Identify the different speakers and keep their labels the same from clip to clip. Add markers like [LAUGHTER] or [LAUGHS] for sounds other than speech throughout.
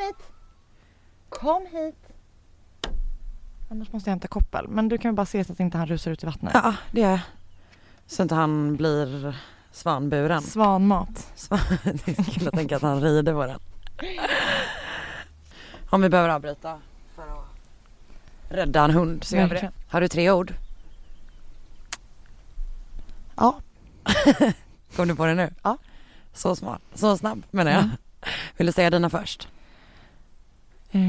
Speaker 1: Kom hit! Kom hit! Annars måste jag hämta koppel. Men du kan ju bara se så att inte han rusar ut i vattnet.
Speaker 2: Ja, det är Så inte han blir svanburen.
Speaker 1: Svanmat.
Speaker 2: Svan... [LAUGHS] det är kul att tänka att han rider på den. Om vi behöver avbryta för att rädda en hund så gör vi det. Har du tre ord?
Speaker 1: Ja. [LAUGHS]
Speaker 2: Kom du på det nu?
Speaker 1: Ja.
Speaker 2: Så smart, så snabb menar jag.
Speaker 1: Mm.
Speaker 2: Vill du säga dina först?
Speaker 1: Eh,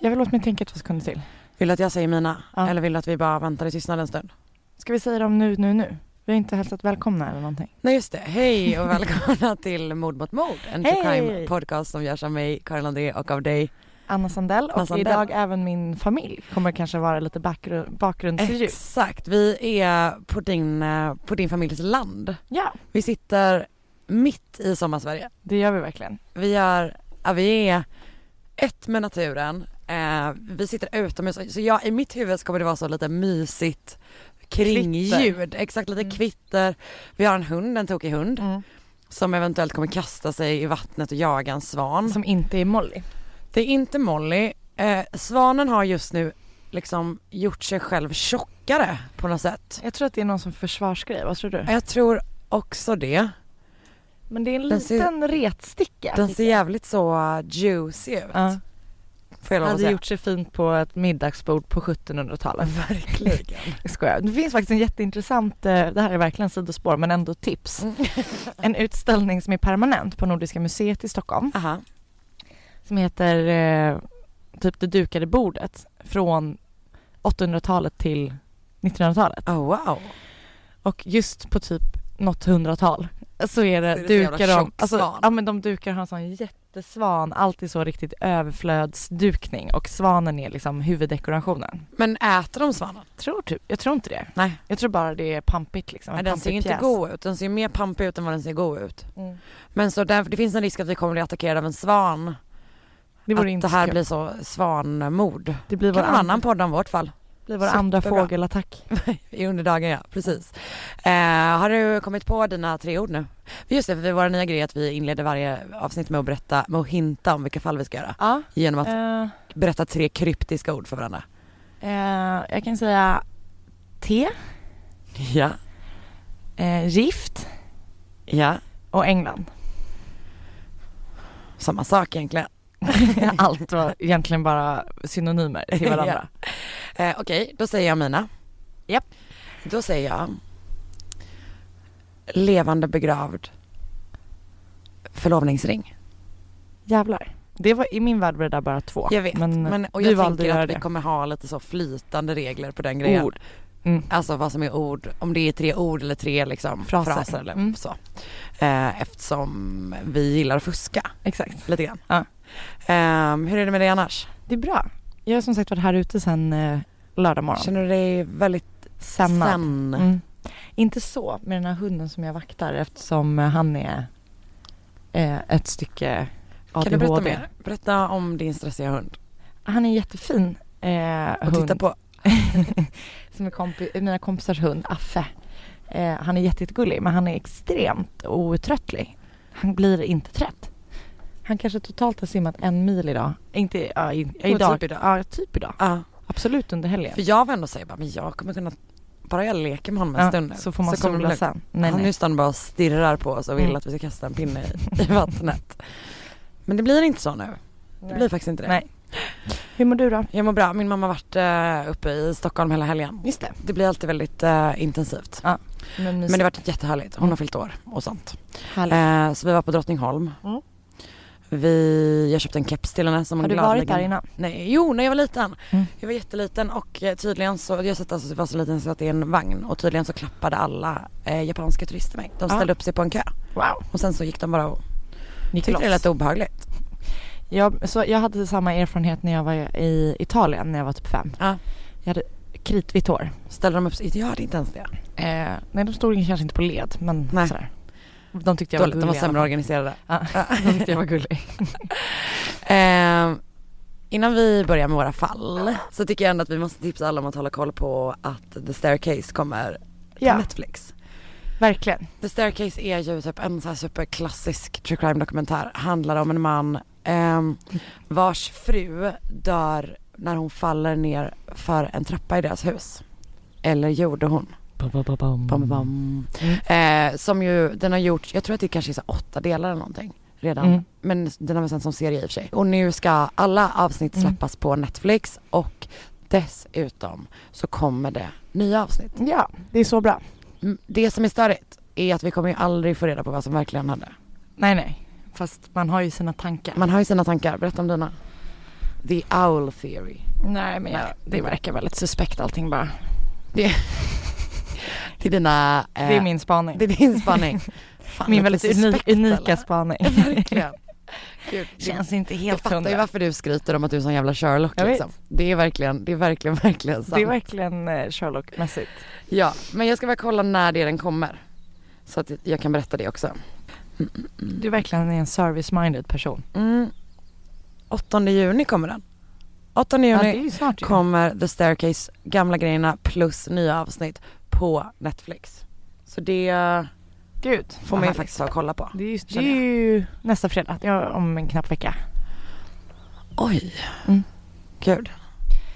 Speaker 1: jag vill låta mig tänka två sekunder till.
Speaker 2: Vill du att jag säger mina?
Speaker 1: Ja.
Speaker 2: Eller vill du att vi bara väntar i tystnad en stund?
Speaker 1: Ska vi säga dem nu, nu, nu? Vi har inte hälsat välkomna eller någonting.
Speaker 2: Nej just det, hej och välkomna [LAUGHS] till Mord mot mord. En true crime podcast som görs av mig, Karin André och av dig.
Speaker 1: Anna Sandell och
Speaker 2: Sandell.
Speaker 1: idag även min familj kommer kanske vara lite bakgrund, bakgrundsljud.
Speaker 2: Exakt, vi är på din, eh, på din familjs land.
Speaker 1: Ja,
Speaker 2: Vi sitter mitt i sommarsverige.
Speaker 1: det gör vi verkligen.
Speaker 2: Vi är, ja, vi är ett med naturen. Eh, vi sitter utomhus, så jag, i mitt huvud så kommer det vara så lite mysigt kringljud. Exakt, lite
Speaker 1: Mm.
Speaker 2: kvitter. Vi har en hund, en tokig hund.
Speaker 1: Mm.
Speaker 2: Som eventuellt kommer kasta sig i vattnet och jaga en svan.
Speaker 1: Som inte är Molly.
Speaker 2: Det är inte Molly. Eh, svanen har just nu liksom gjort sig själv tjockare på något sätt.
Speaker 1: Jag tror att det är någon som försvarsgrej, vad tror du?
Speaker 2: Jag tror också det.
Speaker 1: Men det är en
Speaker 2: Den ser-
Speaker 1: liten retsticka.
Speaker 2: Den ser jävligt så uh, juicy ut.
Speaker 1: Ja.
Speaker 2: Får jag
Speaker 1: Hade gjort sig fint på ett middagsbord på 1700-talet. [LAUGHS]
Speaker 2: Verkligen. [LAUGHS]
Speaker 1: Jag skojar. Det finns faktiskt en jätteintressant, eh, det här är verkligen sidospår men ändå tips.
Speaker 2: Mm. [LAUGHS]
Speaker 1: En utställning som är permanent på Nordiska museet i Stockholm.
Speaker 2: Aha.
Speaker 1: Som heter eh, typ det dukade bordet från 800-talet till 1900-talet.
Speaker 2: Oh wow.
Speaker 1: Och just på typ något hundratal så är det,
Speaker 2: Så är det så jävla
Speaker 1: dukar de, alltså, ja men de dukar har en sån jättesvan, alltid så riktigt överflödsdukning och svanen är liksom huvuddekorationen.
Speaker 2: Men äter de svanen?
Speaker 1: Tror typ, jag tror inte det.
Speaker 2: Nej.
Speaker 1: Jag tror bara det är pampigt liksom.
Speaker 2: Nej
Speaker 1: en
Speaker 2: den ser
Speaker 1: pampig
Speaker 2: inte god ut. Den ser mer pampig ut än vad den ser god ut.
Speaker 1: Mm.
Speaker 2: Men så där, det finns en risk att vi kommer bli attackerade av en svan.
Speaker 1: Det
Speaker 2: att
Speaker 1: inte
Speaker 2: det här
Speaker 1: kul.
Speaker 2: blir så svanmord.
Speaker 1: Det blir vår,
Speaker 2: Kan
Speaker 1: an-
Speaker 2: annan podd om vårt fall.
Speaker 1: Blir vår andra fågelattack. [LAUGHS]
Speaker 2: I underdagen ja, precis. Eh, har du kommit på dina tre ord nu? Just det, för vår nya grej är att vi inleder varje avsnitt med att berätta, med att hinta om vilka fall vi ska göra.
Speaker 1: Ja.
Speaker 2: Genom att
Speaker 1: Eh,
Speaker 2: berätta tre kryptiska ord för varandra.
Speaker 1: eh, jag kan säga te,
Speaker 2: Ja.
Speaker 1: eh, gift
Speaker 2: Ja,
Speaker 1: och England.
Speaker 2: samma sak egentligen. [LAUGHS]
Speaker 1: Allt var egentligen bara synonymer till [LAUGHS] varandra.
Speaker 2: Eh, Okej, då säger jag mina.
Speaker 1: Japp.
Speaker 2: Då säger jag levande begravd förlovningsring.
Speaker 1: Jävlar. Det var, I min värld var det där bara två.
Speaker 2: Jag vet, men,
Speaker 1: men,
Speaker 2: och jag
Speaker 1: att
Speaker 2: tänker att vi
Speaker 1: det.
Speaker 2: kommer ha lite så flytande regler på den grejen.
Speaker 1: Ord. Mm.
Speaker 2: Alltså vad som är ord, om det är tre ord eller tre liksom
Speaker 1: Fraser.
Speaker 2: fraser, eller
Speaker 1: Mm.
Speaker 2: så. Eh, eftersom vi gillar att fuska
Speaker 1: Exakt.
Speaker 2: lite grann.
Speaker 1: Ja.
Speaker 2: Ehm, hur är det med dig annars?
Speaker 1: Det är bra. Jag har som sagt varit här ute sen eh, lördag morgon.
Speaker 2: Känner du dig väldigt
Speaker 1: Sännad.
Speaker 2: sen?
Speaker 1: Mm. Inte så med den här hunden som jag vaktar eftersom eh, han är eh, ett stycke
Speaker 2: Kan
Speaker 1: ADHD.
Speaker 2: du berätta mer? Berätta om din stressiga hund.
Speaker 1: Han är jättefin eh,
Speaker 2: Och
Speaker 1: hund.
Speaker 2: titta på. [LAUGHS]
Speaker 1: som är kompi- mina kompisars hund, Affe. Eh, han är jätte- jättegullig men han är extremt outtröttlig. Han blir inte trött. Han kanske totalt har simmat en mil idag. Inte ja, i, idag.
Speaker 2: typ idag.
Speaker 1: Ja, typ idag.
Speaker 2: Ja,
Speaker 1: Absolut under helgen.
Speaker 2: för jag var ändå bara, men jag kommer kunna, bara jag leker med honom en
Speaker 1: Ja,
Speaker 2: stund nu.
Speaker 1: så får man
Speaker 2: det
Speaker 1: sola sen. Nej,
Speaker 2: han
Speaker 1: nej.
Speaker 2: nu står han bara stirrar på oss och vill
Speaker 1: Mm.
Speaker 2: att vi ska kasta en pinne i, i vattnet. Men det blir inte så nu. Det blir faktiskt inte det.
Speaker 1: Nej. Hur mår du då?
Speaker 2: Jag mår bra. Min mamma har varit eh, uppe i Stockholm hela helgen.
Speaker 1: Just det.
Speaker 2: Det blir alltid väldigt eh, intensivt.
Speaker 1: Men,
Speaker 2: Men det har varit jättehärligt. Hon har fyllt år och sånt. Eh, så vi var på Drottningholm.
Speaker 1: Mm.
Speaker 2: Vi, jag köpte en keps till henne som
Speaker 1: Har
Speaker 2: hon
Speaker 1: du varit där innan?
Speaker 2: Nej, jo när jag var liten.
Speaker 1: Mm.
Speaker 2: Jag var jätteliten och eh, tydligen så, jag satt alltså, var så liten så jag satt i en vagn och tydligen så klappade alla eh, japanska turister mig. De
Speaker 1: Ah.
Speaker 2: ställde upp sig på en kö
Speaker 1: Wow.
Speaker 2: och sen så gick de bara och
Speaker 1: Gick
Speaker 2: tyckte det
Speaker 1: loss.
Speaker 2: lät obehagligt.
Speaker 1: Jag, så jag hade samma erfarenhet när jag var i Italien när jag var typ fem.
Speaker 2: Ja.
Speaker 1: Jag hade kritvitt hår.
Speaker 2: Ställde de upp sig? Jag hade inte ens det.
Speaker 1: Eh, nej, de stod kanske inte på led, men
Speaker 2: Nej.
Speaker 1: sådär. De tyckte jag var
Speaker 2: de var sämre organiserade. [LAUGHS]
Speaker 1: Ja, de tyckte jag var gullig. [LAUGHS]
Speaker 2: Eh, innan vi börjar med våra fall så tycker jag ändå att vi måste tipsa alla om att hålla koll på att The Staircase kommer på
Speaker 1: Ja.
Speaker 2: Netflix.
Speaker 1: Verkligen.
Speaker 2: The Staircase är ju typ en så här superklassisk true crime dokumentär. Handlar om en man ehm, vars fru dör när hon faller ner för en trappa i deras hus. Eller gjorde hon.
Speaker 1: Bam, bam, bam. Mm.
Speaker 2: Eh, som ju, den har gjort, jag tror att det kanske är så åtta delar eller någonting redan.
Speaker 1: Mm.
Speaker 2: Men den har väl sänts som serie i och för sig. Och nu ska alla avsnitt
Speaker 1: Mm.
Speaker 2: släppas på Netflix och dessutom så kommer det nya avsnitt.
Speaker 1: Ja, det är så bra.
Speaker 2: Mm, Det som är störigt är att vi kommer ju aldrig få reda på vad som verkligen hände.
Speaker 1: Nej, nej. Fast man har ju sina tankar.
Speaker 2: Man har ju sina tankar, berätta om dina. The owl theory.
Speaker 1: Nej, men jag, det verkar väldigt suspekt allting bara.
Speaker 2: Det, det är dina... eh,
Speaker 1: Det är min spaning.
Speaker 2: det är din spaning. [LAUGHS] Fan,
Speaker 1: min väldigt unik, unika
Speaker 2: eller?
Speaker 1: spaning. [LAUGHS]
Speaker 2: Verkligen. Gud, [LAUGHS]
Speaker 1: Känns inte
Speaker 2: jag
Speaker 1: helt
Speaker 2: fattar ju
Speaker 1: hundra.
Speaker 2: varför du skryter om att du är sån jävla Sherlock
Speaker 1: Jag
Speaker 2: liksom. Det är verkligen, det är verkligen, verkligen sant.
Speaker 1: Det är verkligen eh, Sherlock-mässigt.
Speaker 2: Ja, men jag ska bara kolla när det är den kommer. Så att jag kan berätta det också.
Speaker 1: Du är verkligen en service-minded person.
Speaker 2: Mm. 8 juni kommer den. 8
Speaker 1: Ja,
Speaker 2: juni
Speaker 1: ju.
Speaker 2: kommer The Staircase, gamla grejerna plus nya avsnitt på Netflix. Så det
Speaker 1: Gud,
Speaker 2: får man ju faktiskt ta och kolla på.
Speaker 1: Det är ju, det är ju nästa fredag, är om en knapp vecka.
Speaker 2: Oj,
Speaker 1: Mm.
Speaker 2: gud.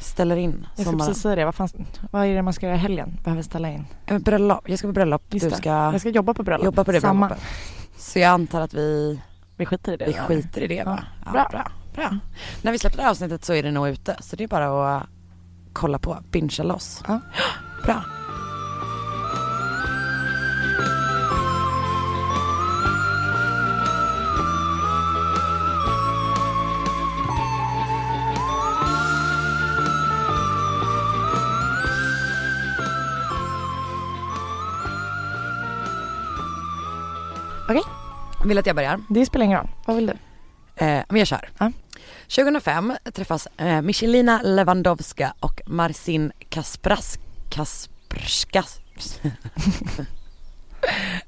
Speaker 2: Ställer in
Speaker 1: Jag ska precis säga det, vad, fan, vad är det man ska göra i helgen? Behöver ställa in.
Speaker 2: Bröllop, jag ska på bröllop,
Speaker 1: Just
Speaker 2: du ska
Speaker 1: Jag ska jobba på bröllop.
Speaker 2: jobba på det
Speaker 1: Samma.
Speaker 2: bröllopet. Så jag antar att vi,
Speaker 1: Vi skiter i det.
Speaker 2: vi
Speaker 1: då.
Speaker 2: skiter i det va?
Speaker 1: Ja, bra.
Speaker 2: bra. Bra. När vi släpper det här avsnittet så är det nog ute. Så det är bara att kolla på, bingea loss.
Speaker 1: Ja.
Speaker 2: Bra.
Speaker 1: Okej.
Speaker 2: Vill att jag börjar?
Speaker 1: Det spelar ingen roll. Vad vill du?
Speaker 2: Eh, men jag kör.
Speaker 1: Ja.
Speaker 2: 2005 träffas eh, Michelina Lewandowska och Marcin Kaspras... Kasperskas... [LAUGHS]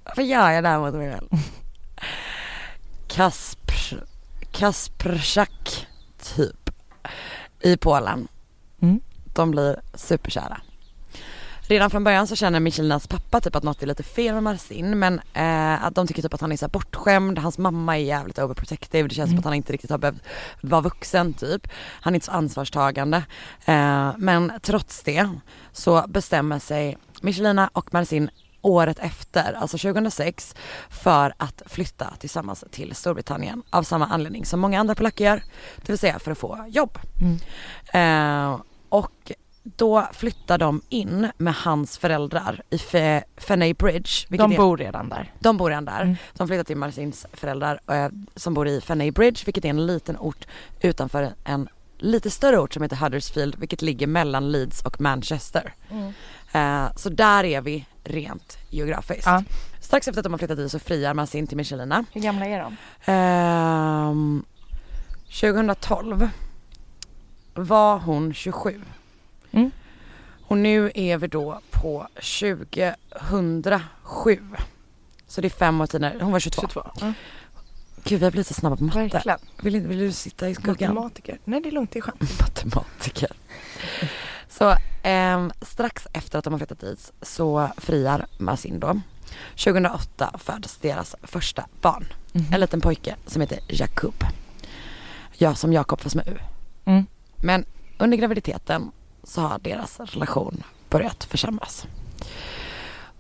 Speaker 2: Varför gör jag det här mot mig själv? Kaspr... Kasperczak, typ. I Polen.
Speaker 1: Mm.
Speaker 2: De blir superkära. Redan från början så känner Michelinas pappa typ att något är lite fel med Marcin men eh, att de tycker typ att han är så bortskämd, hans mamma är jävligt overprotective, det känns som
Speaker 1: Mm.
Speaker 2: att han inte riktigt har behövt vara vuxen typ. Han är inte så ansvarstagande. Eh, men trots det så bestämmer sig Michelina och Marcin året efter, alltså 2006, för att flytta tillsammans till Storbritannien av samma anledning som många andra polacker gör, det vill säga för att få jobb.
Speaker 1: Mm.
Speaker 2: Eh, och då flyttar de in med hans föräldrar i Fe- Feney Bridge.
Speaker 1: De
Speaker 2: är-
Speaker 1: bor redan där.
Speaker 2: de bor redan där.
Speaker 1: Mm.
Speaker 2: De flyttar till Marcins föräldrar eh, som bor i Feney Bridge vilket är en liten ort utanför en lite större ort som heter Huddersfield vilket ligger mellan Leeds och Manchester. Eh, så där är vi rent geografiskt.
Speaker 1: Ja.
Speaker 2: Strax efter att de har flyttat dit så friar Marcin till Michelina.
Speaker 1: Hur gamla är de?
Speaker 2: Ehm, 2012 var hon 27.
Speaker 1: Mm.
Speaker 2: Och nu är vi då på 2007. Så det är fem år tidigare. Hon var 22.
Speaker 1: 22. Ja.
Speaker 2: Gud vi har blivit så snabba på matte.
Speaker 1: Verkligen.
Speaker 2: Vill, inte- vill du sitta i skuggan?
Speaker 1: Matematiker. Nej det är lugnt, det är skönt. [LAUGHS]
Speaker 2: Matematiker. Så ehm, strax efter att de har flyttat dit så friar Marcin då. 2008 föds deras första barn.
Speaker 1: Mhm.
Speaker 2: En liten pojke som heter Jakub. Ja, som Jakob fast med U.
Speaker 1: Mm.
Speaker 2: Men under graviditeten så har deras relation börjat försämras.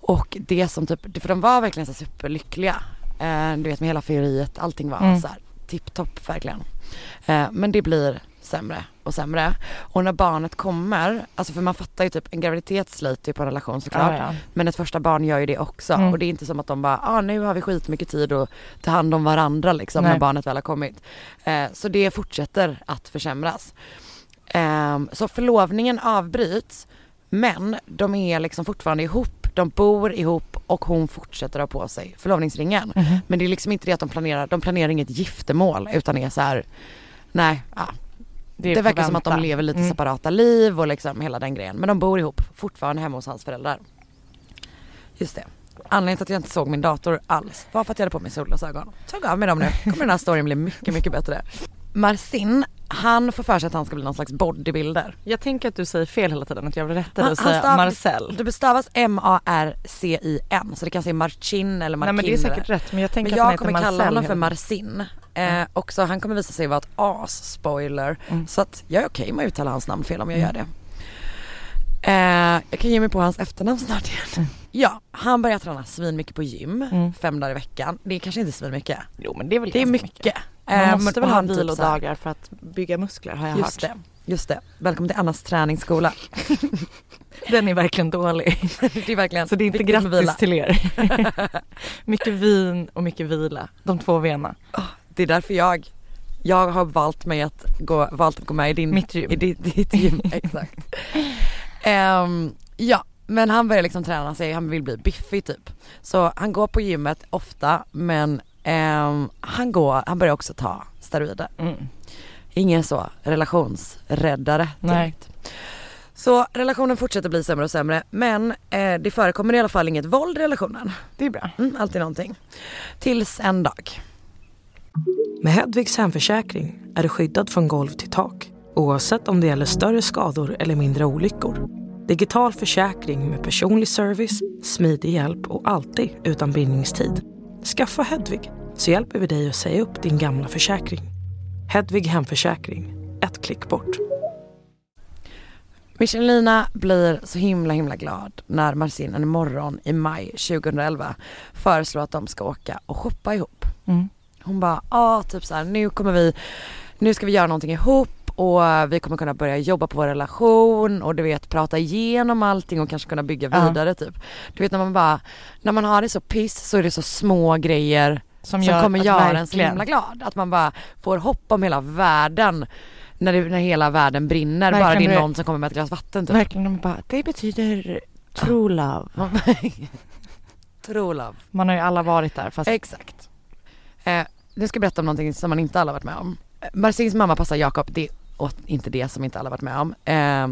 Speaker 2: Och det som typ, för de var verkligen så superlyckliga. Eh, du vet med hela fylleriet, allting var
Speaker 1: Mm.
Speaker 2: så här tipptopp verkligen. Eh, men det blir sämre och sämre. Och när barnet kommer, alltså för man fattar ju typ en graviditet sliter ju på en relation såklart.
Speaker 1: Ja, ja.
Speaker 2: Men ett första barn gör ju det också
Speaker 1: Mm.
Speaker 2: och det är inte som att de bara, ah, nu har vi skitmycket tid att ta hand om varandra liksom
Speaker 1: Nej.
Speaker 2: när barnet väl har kommit. Eh, så det fortsätter att försämras. Ehm, så förlovningen avbryts men de är liksom fortfarande ihop, de bor ihop och hon fortsätter ha på sig förlovningsringen.
Speaker 1: Mhm.
Speaker 2: Men det är liksom inte det att de planerar, de planerar inget giftermål utan är så här, nej, ja, det,
Speaker 1: är
Speaker 2: verkar som att de lever lite
Speaker 1: Mm.
Speaker 2: separata liv och liksom hela den grejen. Men de bor ihop fortfarande hemma hos hans föräldrar. Just det. Anledningen till att jag inte såg min dator alls var för att jag hade på mig solglasögon. Tog av mig dem nu. kommer den här storyn bli mycket, mycket bättre. Marcin, han får för sig att han ska bli någon slags bodybuilder.
Speaker 1: Jag tänker att du säger fel hela tiden, att jag vill rätta dig och säga
Speaker 2: stav-
Speaker 1: Marcel.
Speaker 2: Det bestavas M-A-R-C-I-N så det kan säga Marcin eller Marcin.
Speaker 1: Nej men det är säkert rätt men jag tänker
Speaker 2: Men
Speaker 1: att han
Speaker 2: jag
Speaker 1: heter
Speaker 2: kommer
Speaker 1: Marcel
Speaker 2: kalla honom för. Marcin. Eh, också han kommer visa sig vara ett as-spoiler.
Speaker 1: Mm.
Speaker 2: Så att jag är okej med att uttala hans namn fel om jag gör det. Eh, jag kan ge mig på hans efternamn snart igen.
Speaker 1: Mm.
Speaker 2: Ja, han börjar träna svin mycket på gym,
Speaker 1: Mm.
Speaker 2: fem dagar i veckan. Det är kanske inte svin mycket.
Speaker 1: Jo men det är väl
Speaker 2: Det är
Speaker 1: ganska
Speaker 2: mycket.
Speaker 1: Man
Speaker 2: Eh,
Speaker 1: måste väl ha
Speaker 2: typ
Speaker 1: vilodagar för att bygga muskler har jag
Speaker 2: Just
Speaker 1: hört.
Speaker 2: det, just det. Välkommen till Annas träningsskola. [LAUGHS]
Speaker 1: Den är verkligen dålig. [LAUGHS]
Speaker 2: det är verkligen
Speaker 1: Så det är inte
Speaker 2: med vila.
Speaker 1: grattis till er. [LAUGHS] mycket vin och mycket vila. De två vena.
Speaker 2: Det är därför jag, jag har valt mig att gå, valt att gå med i din,
Speaker 1: Mitt gym.
Speaker 2: i ditt, ditt gym. Exakt. Ehm, ja, men han börjar liksom träna sig, han vill bli biffig typ. Så han går på gymmet ofta men ehm, han, går, han börjar också ta steroider.
Speaker 1: Mm.
Speaker 2: Ingen så relationsräddare
Speaker 1: Nej.
Speaker 2: direkt. Så relationen fortsätter bli sämre och sämre men eh, det förekommer i alla fall inget våld i relationen.
Speaker 1: Det är bra.
Speaker 2: Mm, alltid någonting. Tills en dag.
Speaker 3: Med Hedvigs hemförsäkring är du skyddad från golv till tak oavsett om det gäller större skador eller mindre olyckor. Digital försäkring med personlig service, smidig hjälp och alltid utan bindningstid. Skaffa Hedvig så hjälper vi dig att säga upp din gamla försäkring. Hedvig hemförsäkring, ett klick bort.
Speaker 2: Michelina blir så himla himla glad när Marcin en morgon i maj 2011 föreslår att de ska åka och shoppa ihop.
Speaker 1: Mm.
Speaker 2: Hon bara, ja typ så här, nu kommer vi, nu ska vi göra någonting ihop och vi kommer kunna börja jobba på vår relation och du vet prata igenom allting och kanske kunna bygga vidare typ. Du vet när man bara, när man har det så piss så är det så små grejer
Speaker 1: Som,
Speaker 2: som,
Speaker 1: gör
Speaker 2: kommer göra en så himla glad. Att man bara får hopp om hela världen när, det, när hela världen brinner. bara
Speaker 1: Verkligen,
Speaker 2: det är någon som kommer med ett glas vatten typ.
Speaker 1: Verkligen, de bara, det betyder true love. [LAUGHS]
Speaker 2: True love.
Speaker 1: Man har ju alla varit där fast
Speaker 2: Exakt. Eh, nu ska jag berätta om någonting som man inte alla varit med om. Eh, Marcins mamma passar Jakob, det är inte det som inte alla varit med om. Eh,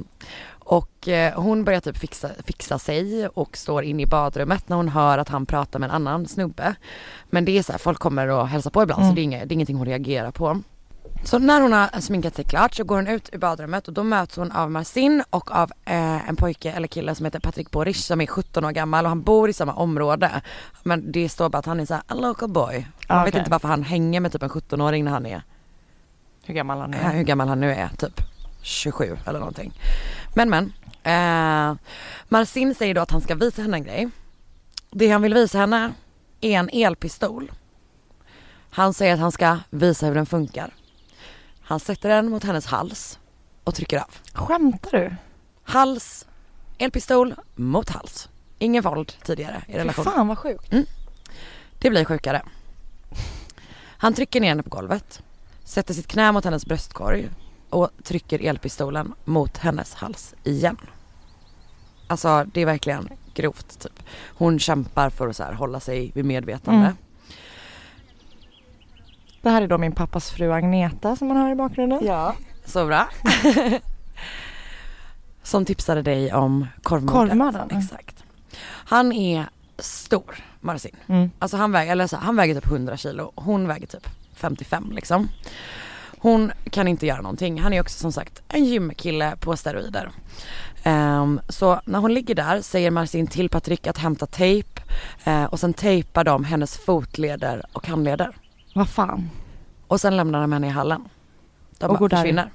Speaker 2: och eh, hon börjar typ fixa, fixa sig och står inne i badrummet när hon hör att han pratar med en annan snubbe. Men det är så här, folk kommer och hälsar på ibland
Speaker 1: Mm.
Speaker 2: så det är, inget, det är ingenting hon reagerar på. Så när hon har sminkat sig klart så går hon ut ur badrummet och då möts hon av Marcin och av eh, en pojke eller kille som heter Patrik Borish som är 17 år gammal och han bor i samma område. Men det står bara att han är så här, a local boy. Man
Speaker 1: Ah,
Speaker 2: vet inte varför han hänger med typ en 17-åring när han är,
Speaker 1: hur gammal han
Speaker 2: eh,
Speaker 1: är.
Speaker 2: hur gammal han nu är, typ 27 eller någonting. Men men, eh, Marcin säger då att han ska visa henne en grej. Det han vill visa henne är en elpistol. Han säger att han ska visa hur den funkar. Han sätter den mot hennes hals och trycker av.
Speaker 1: Skämtar du?
Speaker 2: Hals, elpistol mot hals. Ingen våld tidigare i
Speaker 1: Fy
Speaker 2: relationen.
Speaker 1: fan vad sjukt.
Speaker 2: Det blir sjukare. Han trycker ner henne på golvet, sätter sitt knä mot hennes bröstkorg och trycker elpistolen mot hennes hals igen. Alltså det är verkligen grovt typ. Hon kämpar för att så här, hålla sig vid medvetande.
Speaker 1: Mm. Det här är då min pappas fru Agneta som man hör i bakgrunden.
Speaker 2: Ja. Så bra. [LAUGHS] Som tipsade dig om korvmordet.
Speaker 1: Korvmördaren.
Speaker 2: Exakt. Han är stor, Marcin.
Speaker 1: Mm.
Speaker 2: Alltså han väger, eller så, han väger typ 100 kilo, hon väger typ 55 liksom. Hon kan inte göra någonting. Han är också som sagt en gymkille på steroider. Ehm, så när hon ligger där säger Marcin till Patrik att hämta tejp eh, och sen tejpar de hennes fotleder och handleder.
Speaker 1: Vad fan.
Speaker 2: Och sen lämnar de henne i hallen. De
Speaker 1: Och
Speaker 2: bara
Speaker 1: går där.
Speaker 2: försvinner.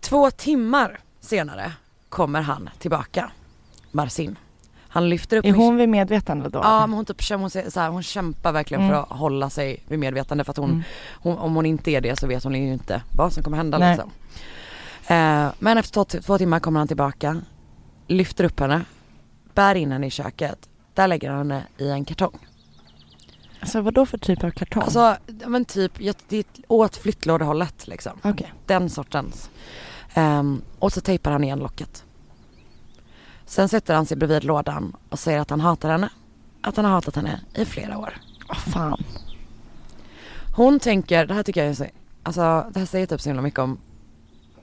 Speaker 2: Två timmar senare kommer han tillbaka. Marcin. Han lyfter upp
Speaker 1: Är hon vid medvetande då?
Speaker 2: Ja men hon, typ, hon, så här, hon kämpar verkligen
Speaker 1: Mm.
Speaker 2: för att hålla sig vid medvetande för att hon,
Speaker 1: Mm.
Speaker 2: hon, om hon inte är det så vet hon ju inte vad som kommer hända
Speaker 1: Nej.
Speaker 2: liksom. Eh, men efter två, två timmar kommer han tillbaka, lyfter upp henne, bär in henne i köket. Där lägger han henne i en kartong.
Speaker 1: Alltså vad då för typ av kartong?
Speaker 2: Alltså men typ, ja, det är åt flyttlådehållet liksom.
Speaker 1: Okej.
Speaker 2: Den sortens. Ehm, och så tejpar han igen locket. Sen sätter han sig bredvid lådan och säger att han hatar henne. Att han har hatat henne i flera år.
Speaker 1: Vad fan.
Speaker 2: Hon tänker, det här tycker jag är så, alltså det här säger typ så himla mycket om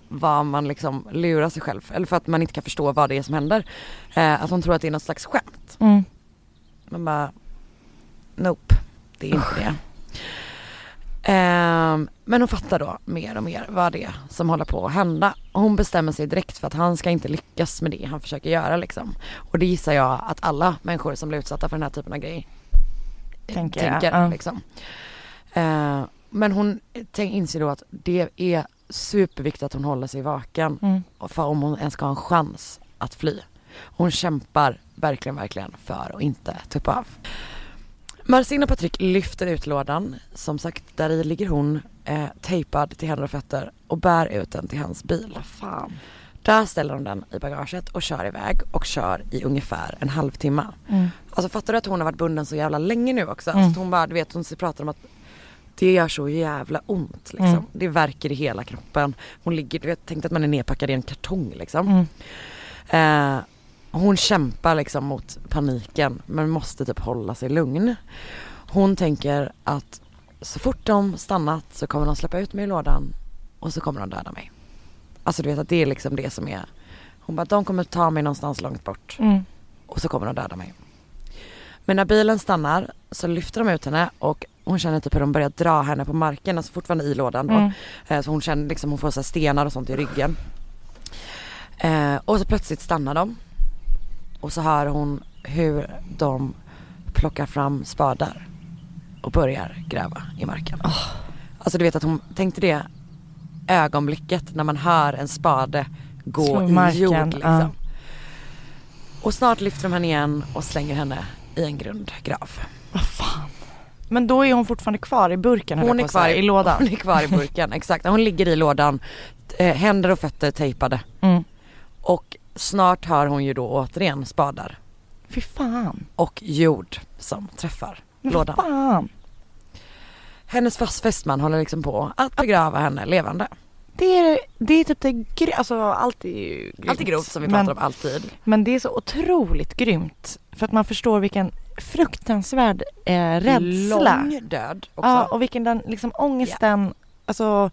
Speaker 2: vad man liksom lurar sig själv. Eller för att man inte kan förstå vad det är som händer. Eh, att hon tror att det är något slags skämt.
Speaker 1: Mm.
Speaker 2: Man bara, nope, det är inte det. Ehm, men hon fattar då mer och mer vad det är som håller på att hända. Och hon bestämmer sig direkt för att han ska inte lyckas med det han försöker göra liksom. Och det gissar jag att alla människor som blir utsatta för den här typen av grejer
Speaker 1: Tänker
Speaker 2: tänker
Speaker 1: ja.
Speaker 2: liksom. Eh, men hon inser då att det är superviktigt att hon håller sig vaken
Speaker 1: Mm.
Speaker 2: för om hon ens ska ha en chans att fly. Hon kämpar verkligen, verkligen för att inte tuppa av. Marcin och Patrik lyfter ut lådan. Som sagt, där i ligger hon eh, tejpad till händer och fötter och bär ut den till hans bil.
Speaker 1: Fan.
Speaker 2: Där ställer de den i bagaget och kör iväg och kör i ungefär en halvtimme.
Speaker 1: Mm.
Speaker 2: Alltså fattar du att hon har varit bunden så jävla länge nu också?
Speaker 1: Mm.
Speaker 2: Så att hon bara, du vet hon pratar om att det gör så jävla ont liksom.
Speaker 1: Mm.
Speaker 2: Det verkar i hela kroppen. Hon ligger, du vet, tänk att man är nedpackad i en kartong liksom.
Speaker 1: Mm.
Speaker 2: Eh, hon kämpar liksom mot paniken men måste typ hålla sig lugn. Hon tänker att så fort de stannat så kommer de släppa ut mig i lådan och så kommer de döda mig. Alltså du vet att det är liksom det som är Hon bara de kommer ta mig någonstans långt bort
Speaker 1: Mm.
Speaker 2: och så kommer de döda mig. Men när bilen stannar så lyfter de ut henne och hon känner typ hur de börjar dra henne på marken, alltså fortfarande i lådan då.
Speaker 1: Mm.
Speaker 2: Eh, Så hon känner liksom, hon får så stenar och sånt i ryggen. Eh, och så plötsligt stannar de. Och så hör hon hur de plockar fram spadar och börjar gräva i marken. Alltså du vet att hon tänkte det ögonblicket när man hör en spade gå
Speaker 1: Slå i
Speaker 2: i
Speaker 1: marken,
Speaker 2: jord liksom. Och snart lyfter de henne igen och slänger henne i en grundgrav.
Speaker 1: Vad fan. Men då är hon fortfarande kvar i burken
Speaker 2: Hon är kvar
Speaker 1: i lådan.
Speaker 2: Hon är kvar i burken, [LAUGHS] exakt. Hon ligger i lådan, eh, händer och fötter tejpade.
Speaker 1: Mm.
Speaker 2: Och snart hör hon ju då återigen spadar
Speaker 1: Fy fan.
Speaker 2: och jord som träffar
Speaker 1: Men
Speaker 2: lådan.
Speaker 1: fan.
Speaker 2: Hennes fast fästman håller liksom på att begrava henne levande.
Speaker 1: Det är, det är typ det gry- alltså allt är ju grymt.
Speaker 2: Allt är grovt som vi
Speaker 1: men,
Speaker 2: pratar om alltid.
Speaker 1: Men det är så otroligt grymt. För att man förstår vilken fruktansvärd eh, rädsla.
Speaker 2: Lång död också.
Speaker 1: Ja, och vilken den liksom ångesten, alltså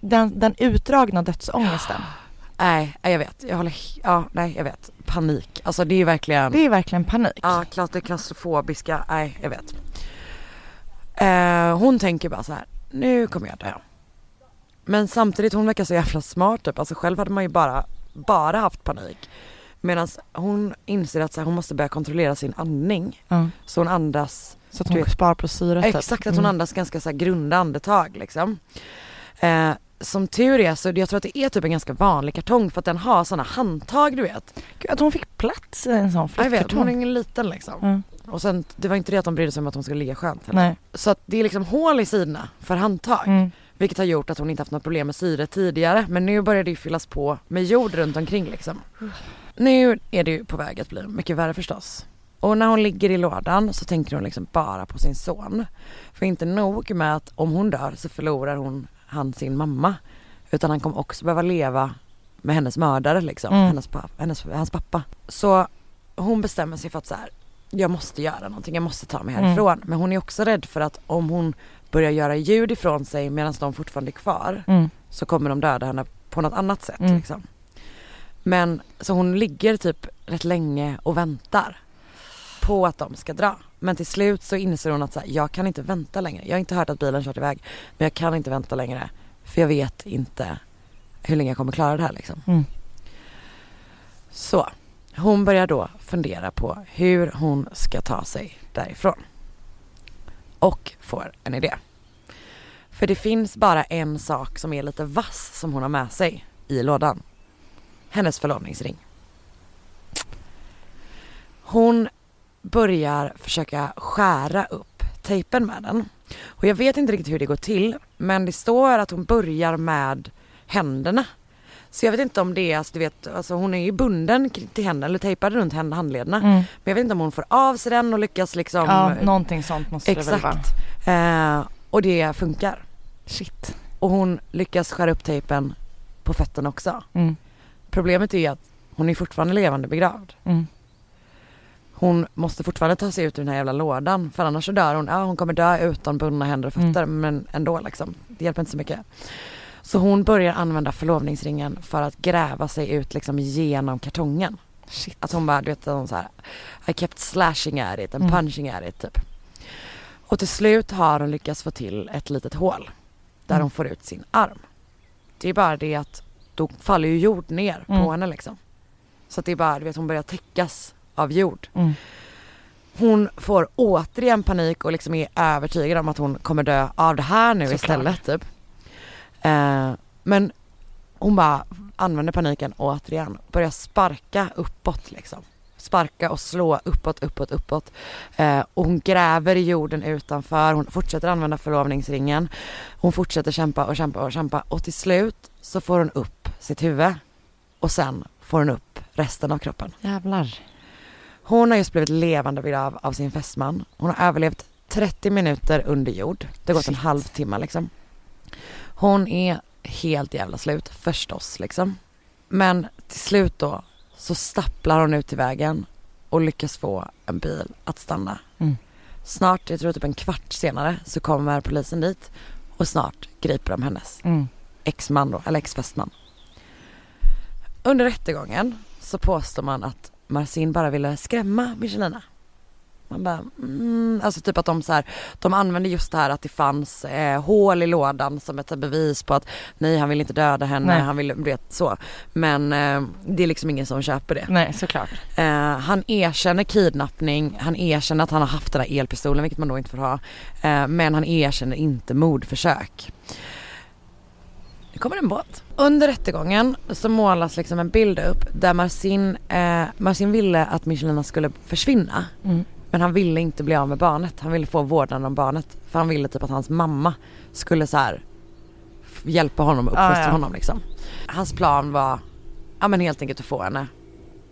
Speaker 1: den, den utdragna dödsångesten. [GASPS]
Speaker 2: Nej, jag vet. Jag håller, ja, nej jag vet. Panik. Alltså det är verkligen.
Speaker 1: Det är verkligen panik.
Speaker 2: Ja, klart det är klaustrofobiska. Nej, jag vet. Eh, hon tänker bara så här, nu kommer jag dö. Men samtidigt, hon verkar så jävla smart typ. Alltså själv hade man ju bara, bara haft panik. Medan hon inser att så här, hon måste börja kontrollera sin andning.
Speaker 1: Ja.
Speaker 2: Så hon andas,
Speaker 1: Så att hon
Speaker 2: vet-
Speaker 1: sparar på syret. typ.
Speaker 2: exakt att hon
Speaker 1: Mm.
Speaker 2: andas ganska så här grunda andetag liksom. Eh, som tur är så jag tror att det är typ en ganska vanlig kartong för att den har sådana handtag du vet.
Speaker 1: Gud, att hon fick plats i en sån
Speaker 2: Jag vet,
Speaker 1: flyttkartong.
Speaker 2: hon är ingen liten liksom.
Speaker 1: Ja.
Speaker 2: Och sen, det var inte det att de brydde sig om att hon skulle ligga skönt heller.
Speaker 1: Nej.
Speaker 2: Så att det är liksom hål i sidorna för handtag.
Speaker 1: Mm.
Speaker 2: Vilket har gjort att hon inte haft något problem med syret tidigare. Men nu börjar det ju fyllas på med jord runt omkring liksom. Nu är det ju på väg att bli mycket värre förstås. Och när hon ligger i lådan så tänker hon liksom bara på sin son. För inte nog med att om hon dör så förlorar hon han sin mamma. Utan han kommer också behöva leva med hennes mördare liksom.
Speaker 1: Mm.
Speaker 2: Hennes, pa- hennes, hans pappa. Så hon bestämmer sig för att så här, jag måste göra någonting, jag måste ta mig
Speaker 1: Mm.
Speaker 2: härifrån. Men hon är också rädd för att om hon börjar göra ljud ifrån sig medan de fortfarande är kvar
Speaker 1: Mm.
Speaker 2: så kommer de döda henne på något annat sätt
Speaker 1: Mm.
Speaker 2: liksom. Men så hon ligger typ rätt länge och väntar på att de ska dra. Men till slut så inser hon att så här, jag kan inte vänta längre. Jag har inte hört att bilen kört iväg men jag kan inte vänta längre för jag vet inte hur länge jag kommer klara det här liksom.
Speaker 1: Mm.
Speaker 2: Så hon börjar då fundera på hur hon ska ta sig därifrån. Och får en idé. För det finns bara en sak som är lite vass som hon har med sig i lådan. Hennes förlovningsring. Hon börjar försöka skära upp tejpen med den. Och jag vet inte riktigt hur det går till men det står att hon börjar med händerna. Så jag vet inte om det är, alltså, du vet, alltså hon är ju bunden till händerna eller tejpad runt handlederna.
Speaker 1: Mm.
Speaker 2: Men jag vet inte om hon får av sig den och lyckas liksom
Speaker 1: Ja, någonting sånt måste det väl vara.
Speaker 2: Exakt. Eh, och det funkar.
Speaker 1: Shit.
Speaker 2: Och hon lyckas skära upp tejpen på fötterna också.
Speaker 1: Mm.
Speaker 2: Problemet är ju att hon är fortfarande levande begravd.
Speaker 1: Mm.
Speaker 2: Hon måste fortfarande ta sig ut ur den här jävla lådan för annars så dör hon. Ja hon kommer dö utan bundna händer och fötter
Speaker 1: Mm.
Speaker 2: men ändå liksom. Det hjälper inte så mycket. Så hon börjar använda förlovningsringen för att gräva sig ut liksom genom kartongen.
Speaker 1: Shit.
Speaker 2: Att hon bara, du vet, hon så här, I kept slashing at it and
Speaker 1: Mm.
Speaker 2: punching at it typ. Och till slut har hon lyckats få till ett litet hål där
Speaker 1: Mm.
Speaker 2: hon får ut sin arm. Det är bara det att då faller ju jord ner
Speaker 1: Mm.
Speaker 2: på henne liksom. Så att det är bara, du vet hon börjar täckas av jord.
Speaker 1: Mm.
Speaker 2: Hon får återigen panik och liksom är övertygad om att hon kommer dö av det här nu
Speaker 1: Såklart.
Speaker 2: istället typ. Eh, men hon bara använder paniken återigen, börjar sparka uppåt liksom. Sparka och slå uppåt, uppåt, uppåt. Eh, och hon gräver i jorden utanför, hon fortsätter använda förlovningsringen. Hon fortsätter kämpa och kämpa och kämpa och till slut så får hon upp sitt huvud. Och sen får hon upp resten av kroppen.
Speaker 1: Jävlar.
Speaker 2: Hon har just blivit levande begravd av sin fästman. Hon har överlevt 30 minuter under jord. Det har gått en
Speaker 1: Shit.
Speaker 2: halvtimme liksom. Hon är helt jävla slut förstås liksom. Men till slut då så stapplar hon ut till vägen och lyckas få en bil att stanna.
Speaker 1: Mm.
Speaker 2: Snart, jag tror typ en kvart senare, så kommer polisen dit och snart griper de hennes
Speaker 1: Mm.
Speaker 2: exman då, eller exfästman. Under rättegången så påstår man att Marcin bara ville skrämma Michelina. Man bara, mm, alltså typ att de så här, de använde just det här att det fanns eh, hål i lådan som ett bevis på att nej han vill inte döda henne,
Speaker 1: Nej.
Speaker 2: han vill, du vet så. Men eh, det är liksom ingen som köper det.
Speaker 1: Nej, såklart.
Speaker 2: Eh, han erkänner kidnappning, han erkänner att han har haft den här elpistolen vilket man då inte får ha. Eh, men han erkänner inte mordförsök. Nu kommer en båt. Under rättegången så målas liksom en bild upp där Marcin, eh, Marcin ville att Michelina skulle försvinna.
Speaker 1: Mm.
Speaker 2: Men han ville inte bli av med barnet. Han ville få vårdnaden om barnet. För han ville typ att hans mamma skulle så här hjälpa honom och uppfostra
Speaker 1: Ah, ja.
Speaker 2: honom liksom. Hans plan var, ja men helt enkelt att få henne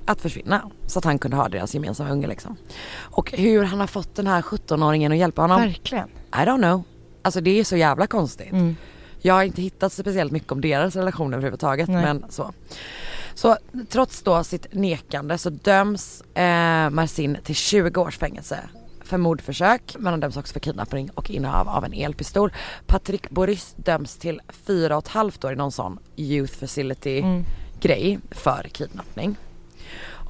Speaker 2: att försvinna. Så att han kunde ha deras gemensamma unge liksom. Och hur han har fått den här 17-åringen att hjälpa honom,
Speaker 1: Verkligen.
Speaker 2: I don't know. Alltså det är så jävla konstigt.
Speaker 1: Mm.
Speaker 2: Jag har inte hittat speciellt mycket om deras relation överhuvudtaget
Speaker 1: Nej.
Speaker 2: men så. Så trots då sitt nekande så döms eh, Marcin till 20 års fängelse för mordförsök men han döms också för kidnappning och innehav av en elpistol. Patrick Boris döms till fyra och ett halvt år i någon sån youth facility
Speaker 1: Mm.
Speaker 2: grej för kidnappning.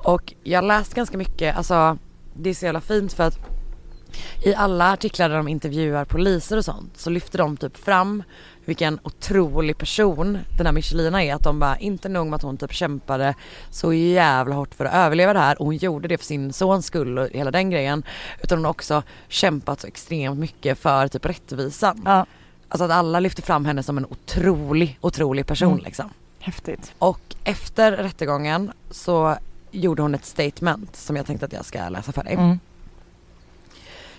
Speaker 2: Och jag har läst ganska mycket, alltså det är så jävla fint för att i alla artiklar där de intervjuar poliser och sånt så lyfter de typ fram vilken otrolig person den här Michelina är. Att de bara, inte nog med att hon typ kämpade så jävla hårt för att överleva det här och hon gjorde det för sin sons skull och hela den grejen. Utan hon har också kämpat så extremt mycket för typ rättvisan.
Speaker 1: Ja,
Speaker 2: Alltså att alla lyfter fram henne som en otrolig, otrolig person
Speaker 1: Mm.
Speaker 2: liksom.
Speaker 1: häftigt.
Speaker 2: Och efter rättegången så gjorde hon ett statement som jag tänkte att jag ska läsa för dig.
Speaker 1: Mm.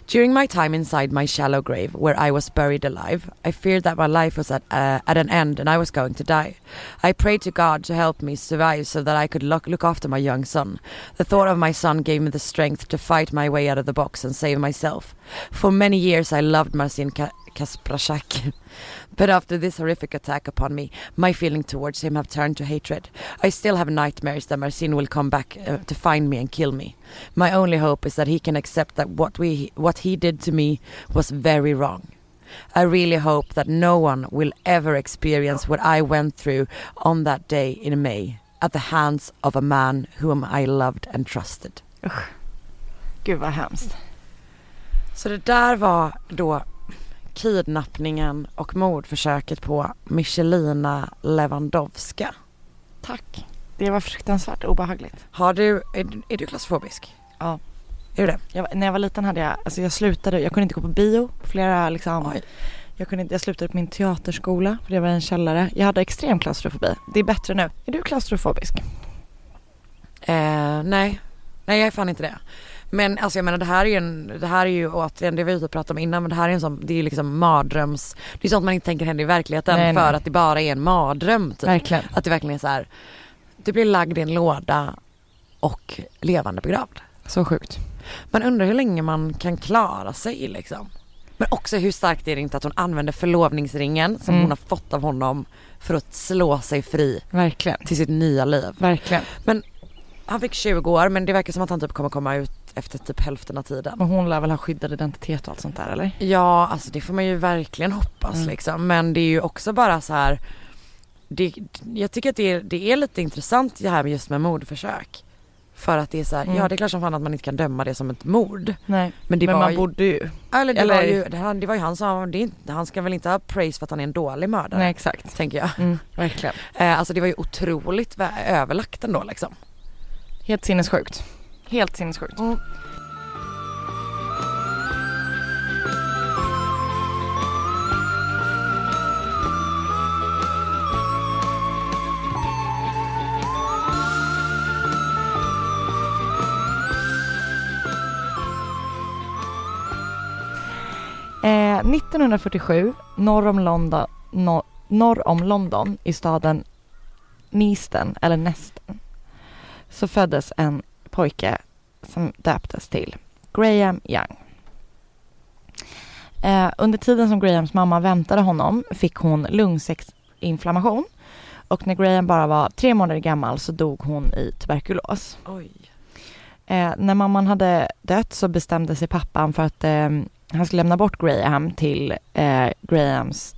Speaker 2: During my time inside my shallow grave, where I was buried alive, I feared that my life was at, uh, at an end and I was going to die. I prayed to God to help me survive so that I could look, look after my young son. The thought of my son gave me the strength to fight my way out of the box and save myself. For many years I loved Marcin Ka- Kaspraszak. [LAUGHS] But after this horrific attack upon me, my feeling towards him have turned to hatred. I still have nightmares that Marcin will come back uh, to find me and kill me. My only hope is that he can accept that what we what he did to me was very wrong. I really hope that no one will ever experience what I went through on that day in May at the hands of a man whom I loved and trusted.
Speaker 1: Gud vad hemskt.
Speaker 2: Så det där var då kidnappningen och mordförsöket på Michelina Lewandowska.
Speaker 1: Tack. Det var fruktansvärt obehagligt.
Speaker 2: Har du, är, du- är du klaustrofobisk?
Speaker 1: Ja.
Speaker 2: Är du det?
Speaker 1: Jag, när jag var liten hade jag, alltså jag slutade, jag kunde inte gå på bio flera liksom,
Speaker 2: Oj.
Speaker 1: jag, kunde inte, jag slutade på min teaterskola för det var en källare. Jag hade extrem klaustrofobi. Det är bättre nu. Är du klaustrofobisk?
Speaker 2: Eh, nej, nej jag är fan inte det. Men alltså jag menar det här är ju en, det här är ju återigen, det vi har pratat om innan men det här är en sån, det är liksom mardröms, det är sånt man inte tänker händer i verkligheten
Speaker 1: Nej,
Speaker 2: för
Speaker 1: nej.
Speaker 2: att det bara är en mardröm typ.
Speaker 1: Verkligen.
Speaker 2: Att det verkligen är så här, du blir lagd i en låda och levande begravd.
Speaker 1: Så sjukt.
Speaker 2: Man undrar hur länge man kan klara sig liksom. Men också hur starkt är det inte att hon använder förlovningsringen som
Speaker 1: Mm.
Speaker 2: hon har fått av honom för att slå sig fri
Speaker 1: Verkligen.
Speaker 2: till sitt nya liv.
Speaker 1: Verkligen.
Speaker 2: Han fick 20 år men det verkar som att han typ kommer komma ut efter typ hälften av tiden.
Speaker 1: Och hon lär väl ha skyddad identitet och allt sånt där eller?
Speaker 2: Ja alltså det får man ju verkligen hoppas
Speaker 1: Mm.
Speaker 2: liksom. Men det är ju också bara så här. Det, jag tycker att det är, det är lite intressant det här med just med mordförsök. För att det är så här,
Speaker 1: Mm.
Speaker 2: ja det är klart som fan att man inte kan döma det som ett mord.
Speaker 1: Nej.
Speaker 2: Men det
Speaker 1: Men
Speaker 2: var
Speaker 1: man
Speaker 2: ju,
Speaker 1: borde ju.
Speaker 2: eller det
Speaker 1: eller-
Speaker 2: var ju, det, han, det var ju han som, det han ska väl inte ha praise för att han är en dålig mördare.
Speaker 1: Nej exakt.
Speaker 2: Tänker jag.
Speaker 1: Mm, verkligen. [LAUGHS]
Speaker 2: Eh, alltså det var ju otroligt överlagt ändå liksom.
Speaker 1: Helt sinnessjukt. Helt sinnessjukt. Mm. Eh, 1947, norr om, London, no, norr om London, i staden Neaston, eller Nästen, så föddes en pojke som döptes till Graham Young. Eh, under tiden som Grahams mamma väntade honom fick hon lungsäcksinflammation och när Graham bara var tre månader gammal så dog hon i tuberkulos. Eh, när mamman hade dött så bestämde sig pappan för att eh, han skulle lämna bort Graham till eh, Grahams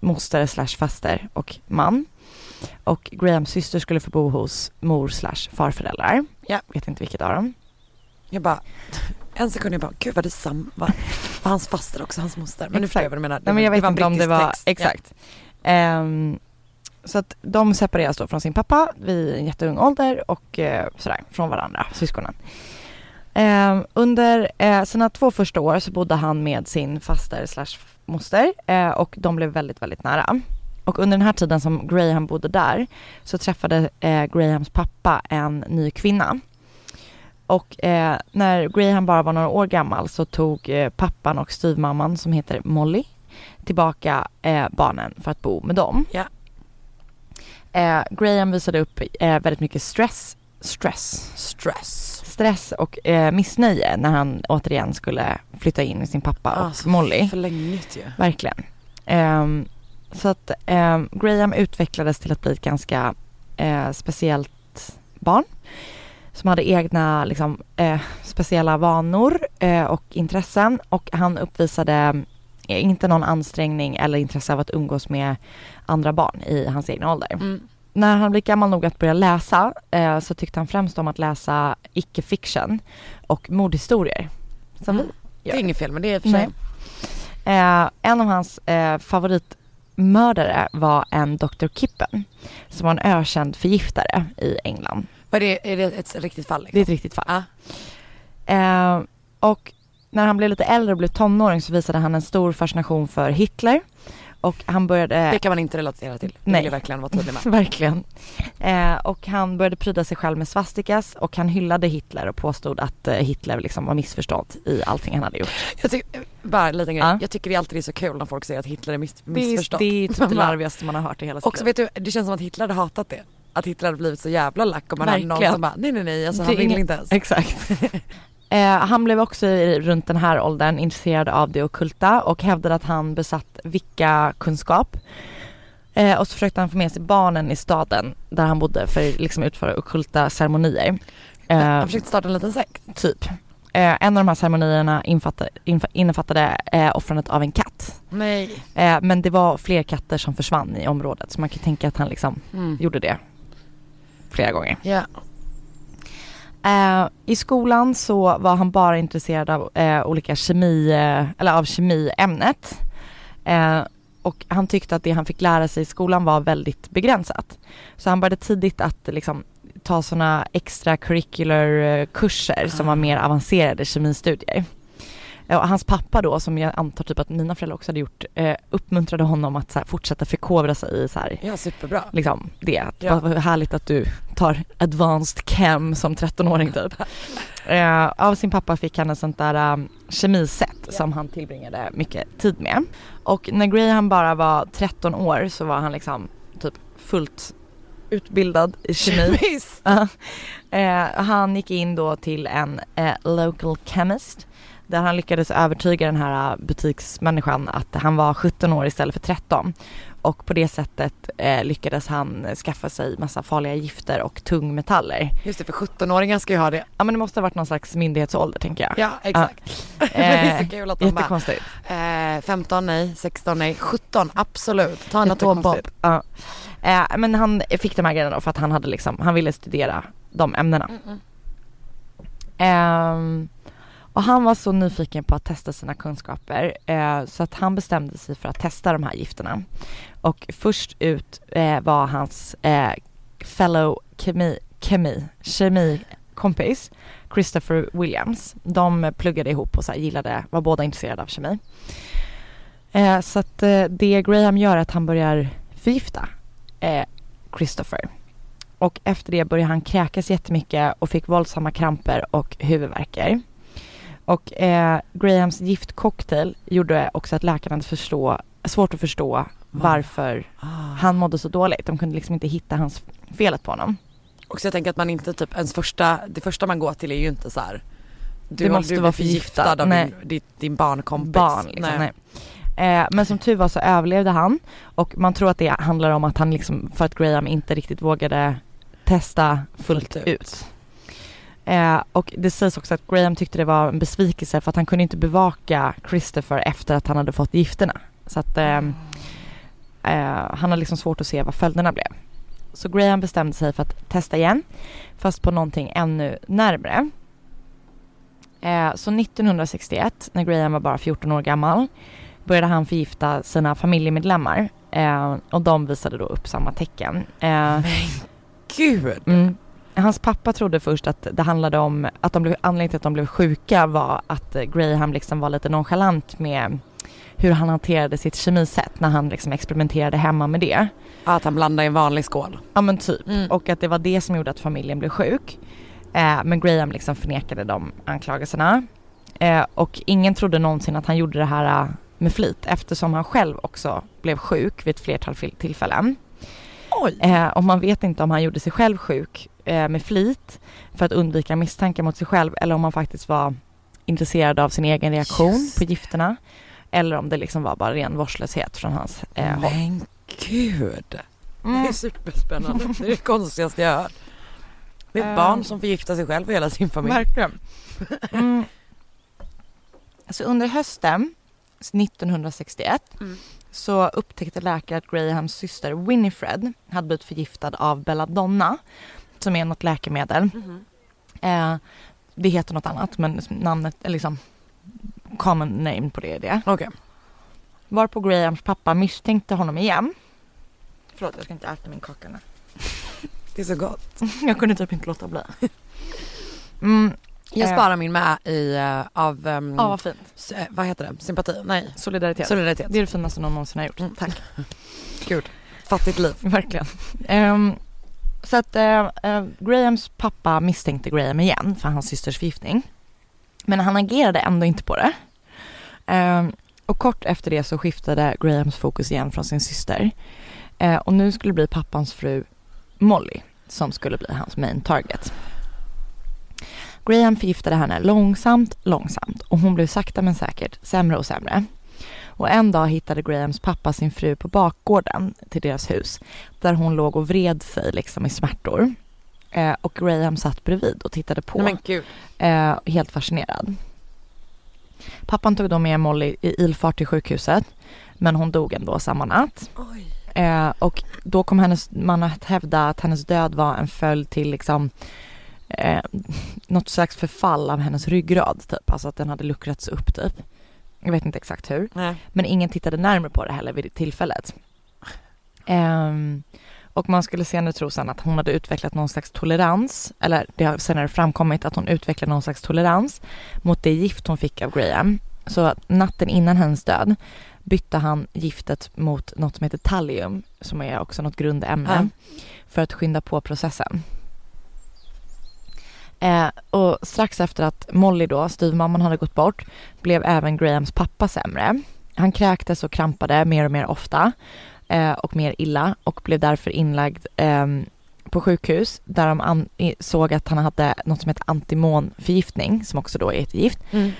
Speaker 1: moster slash faster och man. Och Grahams syster skulle få bo hos mor slash farföräldrar.
Speaker 2: Ja.
Speaker 1: Vet inte vilket av dem.
Speaker 2: Jag bara, en sekund jag bara, gud vad det sam, var, var hans faster också, hans moster. Men nu förstår jag vad du menar. Det,
Speaker 1: Nej, men jag vet inte om det var,
Speaker 2: text.
Speaker 1: exakt. Ehm, så att de separeras då från sin pappa vid en jätteung ålder och eh, sådär från varandra, syskonen. Ehm, under eh, sina två första år så bodde han med sin faster slash moster eh, och de blev väldigt, väldigt nära. Och under den här tiden som Graham bodde där så träffade eh, Grahams pappa en ny kvinna. Och eh, när Graham bara var några år gammal så tog eh, pappan och styvmamman som heter Molly tillbaka eh, barnen för att bo med dem.
Speaker 2: Ja.
Speaker 1: Eh, Graham visade upp eh, väldigt mycket stress, stress,
Speaker 2: Stress.
Speaker 1: stress och missnöje när han återigen skulle flytta in med sin pappa och
Speaker 2: Alltså,
Speaker 1: Molly.
Speaker 2: Förlängigt ju.
Speaker 1: Verkligen. Ehm, så att ehm, Graham utvecklades till att bli ett ganska eh, speciellt barn som hade egna liksom, eh, speciella vanor eh, och intressen och han uppvisade eh, inte någon ansträngning eller intresse av att umgås med andra barn i hans egna ålder.
Speaker 2: Mm.
Speaker 1: När han blev gammal nog att börja läsa eh, så tyckte han främst om att läsa icke-fiction och mordhistorier. Som
Speaker 2: Mm.
Speaker 1: vi
Speaker 2: Det är inget fel med det i och för sig.
Speaker 1: Eh, en av hans eh, favoritmördare var en Dr. Kippen som var en ökänd förgiftare i England.
Speaker 2: Vad är det, är det ett riktigt fall?
Speaker 1: Det är
Speaker 2: Liksom?
Speaker 1: ett riktigt fall.
Speaker 2: Ja.
Speaker 1: Eh, och när han blev lite äldre och blev tonåring så visade han en stor fascination för Hitler. Och han började...
Speaker 2: Det kan man inte relatera till. Det
Speaker 1: Nej.
Speaker 2: vill jag verkligen vara tydlig med. [LAUGHS]
Speaker 1: Verkligen. Eh, och han började pryda sig själv med svastikas och han hyllade Hitler och påstod att eh, Hitler liksom var missförstådd i allting han hade gjort.
Speaker 2: Jag tycker, bara en liten grej.
Speaker 1: Ja.
Speaker 2: Jag tycker det alltid är så kul när folk säger att Hitler är miss,
Speaker 1: Det är,
Speaker 2: missförstådd.
Speaker 1: det är typ
Speaker 2: Man
Speaker 1: det larvigaste man har hört i hela sitt
Speaker 2: Också vet du, det känns som att Hitler hade hatat det. Att Hitler hade blivit så jävla lack och man hade någon
Speaker 1: Verkligen.
Speaker 2: som bara nej nej nej alltså han vill inte ens.
Speaker 1: Exakt. [LAUGHS] eh, han blev också i, runt den här åldern intresserad av det ockulta och hävdade att han besatt Wicca-kunskap. Eh, och så försökte han få med sig barnen i staden där han bodde för att liksom utföra ockulta ceremonier. Eh,
Speaker 2: Han försökte starta en liten sekt.
Speaker 1: typ. Eh, en av de här ceremonierna infattade, infa, innefattade eh, offrandet av en katt.
Speaker 2: Nej.
Speaker 1: Eh, men det var fler katter som försvann i området så man kan tänka att han liksom
Speaker 2: Mm.
Speaker 1: gjorde det flera gånger.
Speaker 2: Ja.
Speaker 1: Eh, I skolan så var han bara intresserad av eh, olika kemi, eh, eller av kemiämnet. Eh, och han tyckte att det han fick lära sig i skolan var väldigt begränsat. Så han började tidigt att liksom ta sådana extra curricular kurser som var mer avancerade kemistudier. Eh, Och hans pappa då, som jag antar typ att mina föräldrar också hade gjort, eh, uppmuntrade honom att så här, fortsätta förkovra sig i så här,
Speaker 2: ja, superbra.
Speaker 1: liksom det. Att
Speaker 2: Ja.
Speaker 1: Vad härligt att du tar advanced chem som 13-åring typ. [LAUGHS] Eh, av sin pappa fick han ett sånt där um, kemiset som han tillbringade mycket tid med. Och när Graham bara var 13 år så var han liksom typ fullt utbildad i kemi.
Speaker 2: Kemist.
Speaker 1: Ja. eh, han gick in då till en eh, local chemist där han lyckades övertyga den här eh, butiksmänniskan att han var 17 år istället för 13. Och på det sättet eh, lyckades han eh, skaffa sig massa farliga gifter och tungmetaller.
Speaker 2: Just det, för 17-åringar ska ju ha det.
Speaker 1: Ja men det måste ha varit någon slags myndighetsålder tänker jag.
Speaker 2: Ja, exakt. Men [LAUGHS] det är så
Speaker 1: Eh,
Speaker 2: kul att de bara,
Speaker 1: Jättekonstigt.
Speaker 2: eh, 15 nej, 16 nej, 17 absolut. Ta en atombomb.
Speaker 1: Ja. Eh, men han fick de här grejerna då för att han hade liksom, han ville studera de ämnena.
Speaker 2: Mm-mm.
Speaker 1: Ehm, och han var så nyfiken på att testa sina kunskaper eh, så att han bestämde sig för att testa de här gifterna. Och först ut eh, var hans eh, fellow kemi, kemi, kemikompis Christopher Williams. De pluggade ihop och så här gillade, var båda intresserade av kemi. Eh, så att eh, det Graham gör är att han börjar förgifta eh, Christopher. Och efter det började han kräkas jättemycket och fick våldsamma kramper och huvudvärker. Och eh, Grahams giftcocktail gjorde också att läkarna hade förstå, svårt att förstå varför
Speaker 2: Ah.
Speaker 1: han mådde så dåligt. De kunde liksom inte hitta hans felet på honom.
Speaker 2: Och så jag tänker att man inte typ, ens första, det första man går till är ju inte så här. Du,
Speaker 1: Det måste
Speaker 2: du
Speaker 1: vara förgiftad.
Speaker 2: av
Speaker 1: Nej.
Speaker 2: din, din, din barnkompis.
Speaker 1: Barn liksom, nej. Eh, men som tur var så överlevde han och man tror att det handlar om att han liksom, för att Graham inte riktigt vågade testa fullt,
Speaker 2: Fullt ut.
Speaker 1: ut. Eh, och det sägs också att Graham tyckte det var en besvikelse för att han kunde inte bevaka Christopher efter att han hade fått gifterna. Så att ehm, eh, han har liksom svårt att se vad följderna blev. Så Graham bestämde sig för att testa igen, fast på någonting ännu närmre. Eh, så 1961, när Graham var bara 14 år gammal, började han förgifta sina familjemedlemmar. Eh, och de visade då upp samma tecken. Eh,
Speaker 2: Men gud.
Speaker 1: Mm. Hans pappa trodde först att det handlade om att de blev, anledningen till att de blev sjuka var att eh, Graham liksom var lite nonchalant med hur han hanterade sitt kemisätt när han liksom experimenterade hemma med det.
Speaker 2: Att han blandar i en vanlig skål.
Speaker 1: Ja men typ.
Speaker 2: Mm.
Speaker 1: Och att det var det som gjorde att familjen blev sjuk. Eh, men Graham liksom förnekade de anklagelserna. Eh, och ingen trodde någonsin att han gjorde det här eh, med flit eftersom han själv också blev sjuk vid ett flertal tillfällen.
Speaker 2: Oj.
Speaker 1: Eh, och man vet inte om han gjorde sig själv sjuk eh, med flit för att undvika misstankar mot sig själv eller om han faktiskt var intresserad av sin egen reaktion
Speaker 2: Just
Speaker 1: på gifterna. Eller om det liksom var bara ren vårdslöshet från hans eh, håll.
Speaker 2: Men gud. Det
Speaker 1: Mm.
Speaker 2: är superspännande. Det är det konstigaste jag hört. Det är ett
Speaker 1: Eh.
Speaker 2: barn som förgiftar sig själv och hela sin familj.
Speaker 1: Verkligen. Mm. Så under hösten 1961
Speaker 2: Mm.
Speaker 1: så upptäckte läkare att Grahams syster Winifred hade blivit förgiftad av belladonna som är något läkemedel.
Speaker 2: Mhm.
Speaker 1: Eh, det heter något annat men namnet är liksom common name på det är det.
Speaker 2: Okej.
Speaker 1: Varpå Grahams pappa misstänkte honom igen. Förlåt jag ska inte äta min kaka nu.
Speaker 2: Det är så gott. [LAUGHS]
Speaker 1: Jag kunde typ inte låta bli. Mm,
Speaker 2: Jag
Speaker 1: Eh.
Speaker 2: sparar min med i, eh, av, um,
Speaker 1: ja vad fint.
Speaker 2: vad heter det? Sympati? Nej.
Speaker 1: Solidaritet.
Speaker 2: Solidaritet.
Speaker 1: Det är det finaste någon någonsin har gjort.
Speaker 2: Mm.
Speaker 1: Tack. [LAUGHS]
Speaker 2: Gud. Fattigt liv.
Speaker 1: Verkligen. Ehm, så att eh, eh, Grahams pappa misstänkte Graham igen för hans systers förgiftning. Men han agerade ändå inte på det. Eh, och kort efter det så skiftade Grahams fokus igen från sin syster. Eh, och nu skulle det bli pappans fru Molly som skulle bli hans main target. Graham förgiftade henne långsamt, långsamt och hon blev sakta men säkert sämre och sämre. Och en dag hittade Grahams pappa sin fru på bakgården till deras hus där hon låg och vred sig liksom i smärtor. Eh, och Graham satt bredvid och tittade på,
Speaker 2: men gud.
Speaker 1: eh, helt fascinerad. Pappan tog då med Molly i ilfart till sjukhuset men hon dog ändå samma natt. Eh, och då kom hennes man att hävda att hennes död var en följd till liksom eh, något slags förfall av hennes ryggrad typ. Alltså att den hade luckrats upp typ. Jag vet inte exakt hur.
Speaker 2: Nej.
Speaker 1: Men ingen tittade närmare på det heller vid det tillfället. Ehm, och man skulle senare tro sen att hon hade utvecklat någon slags tolerans, eller det har senare framkommit att hon utvecklade någon slags tolerans mot det gift hon fick av Graham. Så att natten innan hennes död bytte han giftet mot något som heter Thallium, som är också något grundämne, för att skynda på processen. Eh, och strax efter att Molly då, styvmamman, hade gått bort blev även Grahams pappa sämre. Han kräktes och krampade mer och mer ofta eh, och mer illa och blev därför inlagd ehm, på sjukhus där de såg att han hade något som heter antimonförgiftning som också då är ett gift.
Speaker 2: Mm.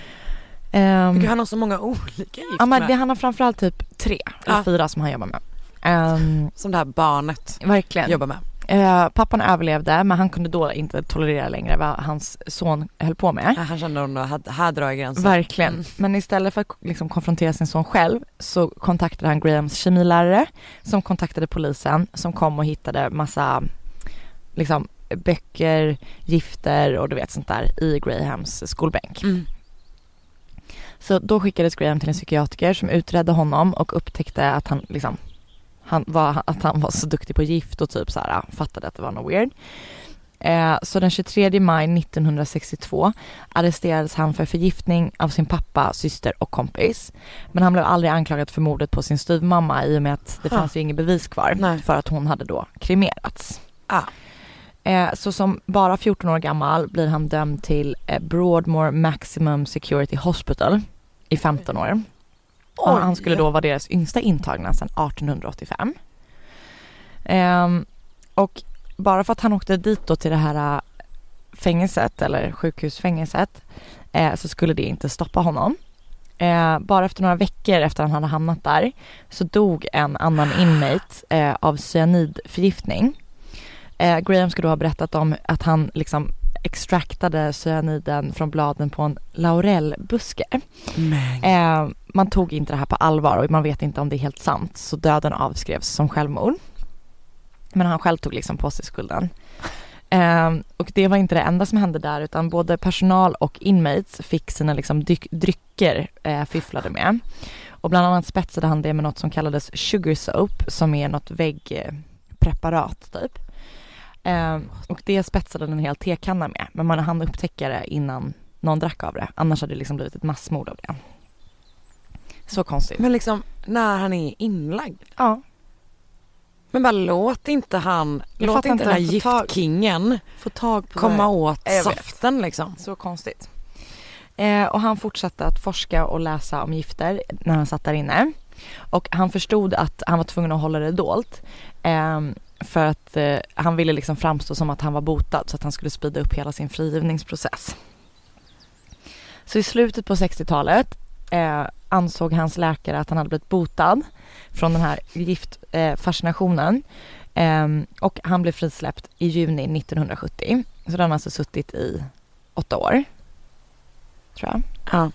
Speaker 1: Ehm,
Speaker 2: Gud, han har så många olika gift
Speaker 1: ja, men det, han har framförallt typ tre eller
Speaker 2: Ja.
Speaker 1: fyra som han jobbar med. Ehm,
Speaker 2: Som det här barnet
Speaker 1: verkligen.
Speaker 2: jobbar med.
Speaker 1: Eh, pappan överlevde men han kunde då inte tolerera längre vad hans son höll på med.
Speaker 2: Ja, Han kände här, här drar jag gränsen.
Speaker 1: Verkligen.
Speaker 2: Mm.
Speaker 1: Men istället för att liksom konfrontera sin son själv så kontaktade han Grahams kemilärare som kontaktade polisen som kom och hittade massa liksom böcker, gifter och du vet sånt där i Grahams skolbänk.
Speaker 2: Mm.
Speaker 1: Så då skickades Graham till en psykiatriker som utredde honom och upptäckte att han liksom han var, att han var så duktig på gift och typ så här fattade att det var något weird. Eh, så den 23 maj 1962 arresterades han för förgiftning av sin pappa, syster och kompis. Men han blev aldrig anklagad för mordet på sin styvmamma i och med att det
Speaker 2: Ah.
Speaker 1: fanns ju inget bevis kvar
Speaker 2: Nej.
Speaker 1: för att hon hade då kremerats.
Speaker 2: Ah.
Speaker 1: Eh, så som bara 14 år gammal blir han dömd till eh, Broadmoor Maximum Security Hospital i 15 år. Och han skulle då vara deras yngsta intagna sedan 1885. Ehm, och bara för att han åkte dit då till det här äh, fängelset eller sjukhusfängelset eh, så skulle det inte stoppa honom. Eh, bara efter några veckor efter han hade hamnat där så dog en annan inmate eh, av cyanidförgiftning. Eh, Graham ska då ha berättat om att han liksom extraktade cyaniden från bladen på en laurelbuske. Eh, man tog inte det här på allvar och man vet inte om det är helt sant så döden avskrevs som självmord. Men han själv tog liksom på sig skulden. Eh, och det var inte det enda som hände där utan både personal och inmates fick sina liksom drycker eh, fifflade med. Och bland annat spetsade han det med något som kallades sugar soap som är något väggpreparat typ. Eh, och det spetsade en hel tekanna med men man hann upptäcka det innan någon drack av det. Annars hade det liksom blivit ett massmord av det. Så konstigt.
Speaker 2: Men liksom när han är inlagd.
Speaker 1: Ja.
Speaker 2: Men bara låt inte han,
Speaker 1: Jag
Speaker 2: låt inte
Speaker 1: inte,
Speaker 2: den här giftkingen
Speaker 1: Få tag på
Speaker 2: komma
Speaker 1: det.
Speaker 2: åt
Speaker 1: Jag vet.
Speaker 2: saften liksom.
Speaker 1: Så konstigt. Eh, och han fortsatte att forska och läsa om gifter när han satt där inne. Och han förstod att han var tvungen att hålla det dolt. Eh, för att eh, han ville liksom framstå som att han var botad så att han skulle sprida upp hela sin frigivningsprocess. Så i slutet på 60-talet eh, ansåg hans läkare att han hade blivit botad från den här giftfascinationen. Eh, eh, och han blev frisläppt i juni 1970. Så då har han alltså suttit i åtta år. Tror jag.
Speaker 2: Ja.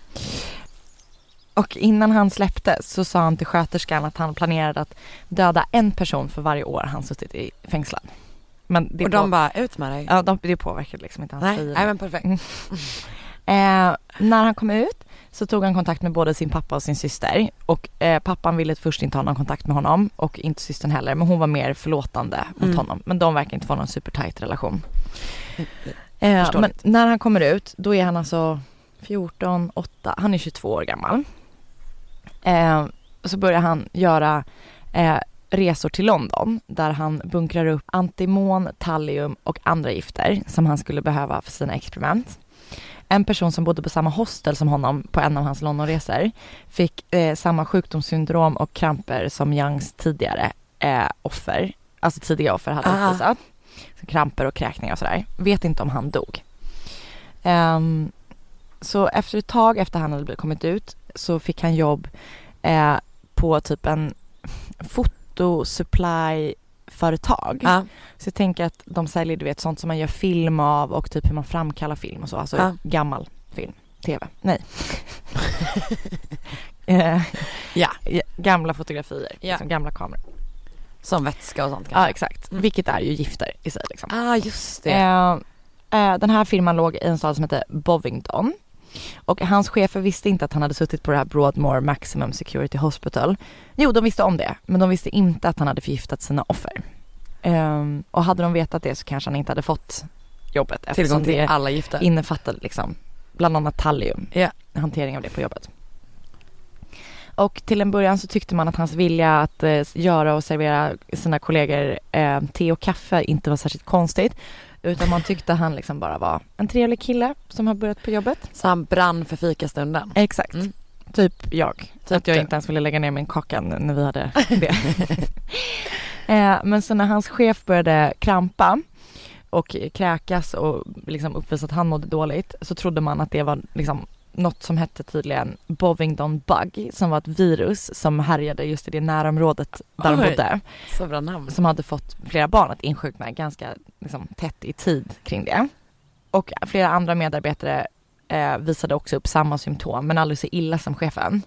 Speaker 1: Och innan han släpptes så sa han till sköterskan att han planerade att döda en person för varje år han suttit i fängslad. Men det,
Speaker 2: och de
Speaker 1: på-
Speaker 2: bara, ut med dig.
Speaker 1: ja, de, det påverkade liksom inte hans
Speaker 2: Nej, nej men perfekt. [LAUGHS]
Speaker 1: Eh, när han kom ut så tog han kontakt med både sin pappa och sin syster. Och eh, pappan ville först inte ha någon kontakt med honom och inte systern heller. Men hon var mer förlåtande mot
Speaker 2: Mm.
Speaker 1: honom. Men de verkar inte få någon supertight relation. Eh, men
Speaker 2: Förståeligt.
Speaker 1: när han kommer ut då är han alltså 14, 8, han är 22 år gammal. Eh, så börjar han göra eh, resor till London där han bunkrar upp antimon, tallium och andra gifter som han skulle behöva för sina experiment. En person som bodde på samma hostel som honom på en av hans Londonresor fick eh, samma sjukdomssyndrom och kramper som Youngs tidigare eh, offer, alltså tidiga offer hade
Speaker 2: Ah.
Speaker 1: uppvisat. Så kramper och kräkningar och sådär. Vet inte om han dog. Ehm, så efter ett tag efter han hade kommit ut så fick han jobb eh, på typ en fotosupply-företag.
Speaker 2: Ja.
Speaker 1: Så jag tänker att de säljer du vet sånt som man gör film av och typ hur man framkallar film och så. Alltså
Speaker 2: Ja.
Speaker 1: gammal film. TV. Nej. [LAUGHS] Eh,
Speaker 2: Ja.
Speaker 1: ja, gamla fotografier.
Speaker 2: Ja.
Speaker 1: Liksom, gamla kameror.
Speaker 2: Som vätska och sånt
Speaker 1: Ja
Speaker 2: kanske.
Speaker 1: exakt.
Speaker 2: Mm.
Speaker 1: Vilket är ju gifter i sig liksom.
Speaker 2: Ah just det.
Speaker 1: Eh, eh, den här firman låg i en stad som heter Bovington. Och hans chefer visste inte att han hade suttit på det här Broadmoor Maximum Security Hospital. Jo, de visste om det, men de visste inte att han hade förgiftat sina offer. Ehm, och hade de vetat det så kanske han inte hade fått jobbet
Speaker 2: Tillgång
Speaker 1: eftersom
Speaker 2: till
Speaker 1: det
Speaker 2: alla gifter.
Speaker 1: innefattade liksom bland annat tallium,
Speaker 2: Ja.
Speaker 1: hantering av det på jobbet. Och till en början så tyckte man att hans vilja att eh, göra och servera sina kollegor eh, te och kaffe inte var särskilt konstigt. Utan man tyckte han liksom bara var en trevlig kille som har börjat på jobbet.
Speaker 2: Så han brann för fikastunden.
Speaker 1: Exakt.
Speaker 2: Mm.
Speaker 1: Typ jag.
Speaker 2: Typ
Speaker 1: att jag inte ens ville lägga ner min kaka när vi hade [LAUGHS] det. [LAUGHS] eh, men så när hans chef började krampa och kräkas och liksom uppvisa att han mådde dåligt så trodde man att det var liksom något som hette tydligen Bovington bug som var ett virus som härjade just i det närområdet där de
Speaker 2: Oj.
Speaker 1: bodde.
Speaker 2: Så bra namn.
Speaker 1: Som hade fått flera barn att insjukna ganska liksom, tätt i tid kring det. Och flera andra medarbetare eh, visade också upp samma symptom men aldrig så illa som chefen.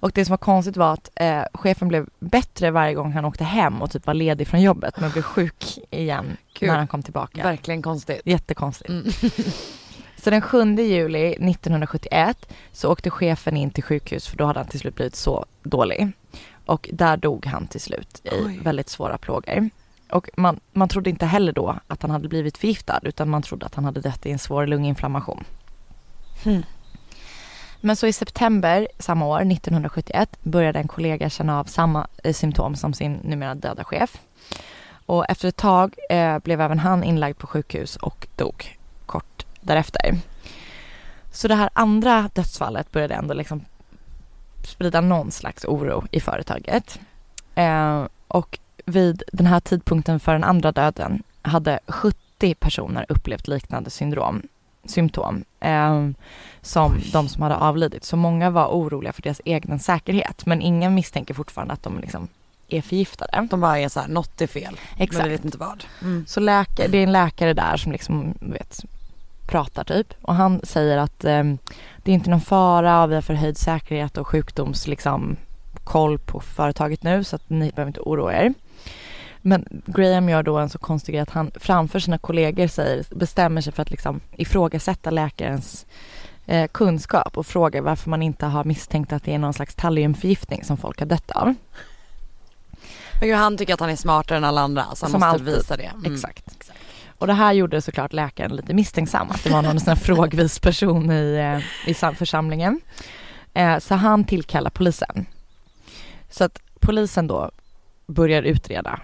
Speaker 1: Och det som var konstigt var att eh, chefen blev bättre varje gång han åkte hem och typ var ledig från jobbet men blev sjuk igen
Speaker 2: Kul.
Speaker 1: när han kom tillbaka.
Speaker 2: Verkligen konstigt.
Speaker 1: Jättekonstigt.
Speaker 2: Mm. [LAUGHS]
Speaker 1: Så den 7 juli 1971 så åkte chefen in till sjukhus för då hade han till slut blivit så dålig. Och där dog han till slut i
Speaker 2: Oj.
Speaker 1: väldigt svåra plågor. Och man, man trodde inte heller då att han hade blivit förgiftad utan man trodde att han hade dött i en svår lunginflammation.
Speaker 2: Hmm.
Speaker 1: Men så i september samma år, 1971, började en kollega känna av samma eh, symptom som sin numera döda chef. Och efter ett tag eh, blev även han inlagd på sjukhus och dog därefter. Så det här andra dödsfallet började ändå liksom sprida någon slags oro i företaget. Eh, och vid den här tidpunkten för den andra döden hade 70 personer upplevt liknande syndrom, symptom eh, som
Speaker 2: Oj.
Speaker 1: de som hade avlidit. Så många var oroliga för deras egen säkerhet men ingen misstänker fortfarande att de liksom är förgiftade.
Speaker 2: De bara är så här, något är fel. Men
Speaker 1: Exakt.
Speaker 2: vi vet inte vad. Mm.
Speaker 1: Så läkare, det är en läkare där som liksom vet, pratar typ och han säger att eh, det är inte någon fara vi har förhöjd säkerhet och sjukdoms liksom koll på företaget nu så att ni behöver inte oroa er. Men Graham gör då en så konstig grej att han framför sina kollegor säger, bestämmer sig för att liksom ifrågasätta läkarens eh, kunskap och frågar varför man inte har misstänkt att det är någon slags talliumförgiftning som folk har dött av.
Speaker 2: Men han tycker att han är smartare än alla andra så han
Speaker 1: Som
Speaker 2: måste
Speaker 1: alltid.
Speaker 2: visa det. Mm.
Speaker 1: Exakt. Och det här gjorde såklart läkaren lite misstänksam att det var någon sån här frågvis person i, eh, i församlingen. Eh, så han tillkallar polisen. Så att polisen då börjar utreda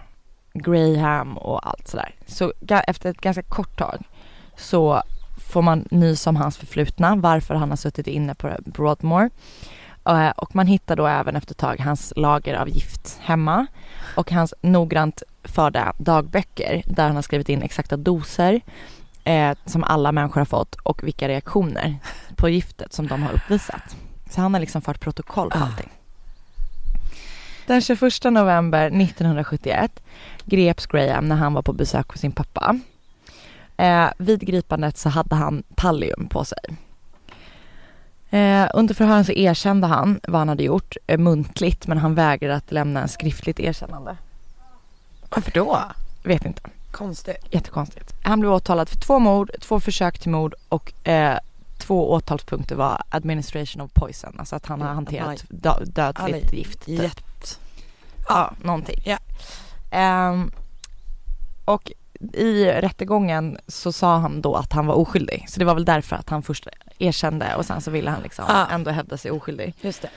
Speaker 1: Graham och allt sådär. Så efter ett ganska kort tag så får man nys om hans förflutna, varför han har suttit inne på Broadmoor. Eh, Och man hittar då även efter ett tag hans lager av gift hemma och hans noggrant förda dagböcker där han har skrivit in exakta doser eh, som alla människor har fått och vilka reaktioner på giftet som de har uppvisat. Så han har liksom fört protokoll på
Speaker 2: Ah.
Speaker 1: allting. Den 21 november 1971 greps Graham när han var på besök hos sin pappa. Eh, vid gripandet så hade han Tallium på sig. Eh, under förhören så erkände han vad han hade gjort eh, muntligt men han vägrade att lämna en skriftligt erkännande.
Speaker 2: Varför då?
Speaker 1: Vet inte.
Speaker 2: Konstigt.
Speaker 1: Jättekonstigt. Han blev åtalad för två mord, två försök till mord och eh, två åtalspunkter var administration of poison. Alltså att han har hanterat dö- dödligt gift. Typ. Ja, någonting.
Speaker 2: Ja.
Speaker 1: Ehm, och i rättegången så sa han då att han var oskyldig. Så det var väl därför att han först erkände och sen så ville han liksom
Speaker 2: Ah.
Speaker 1: ändå hävda sig oskyldig.
Speaker 2: Just det.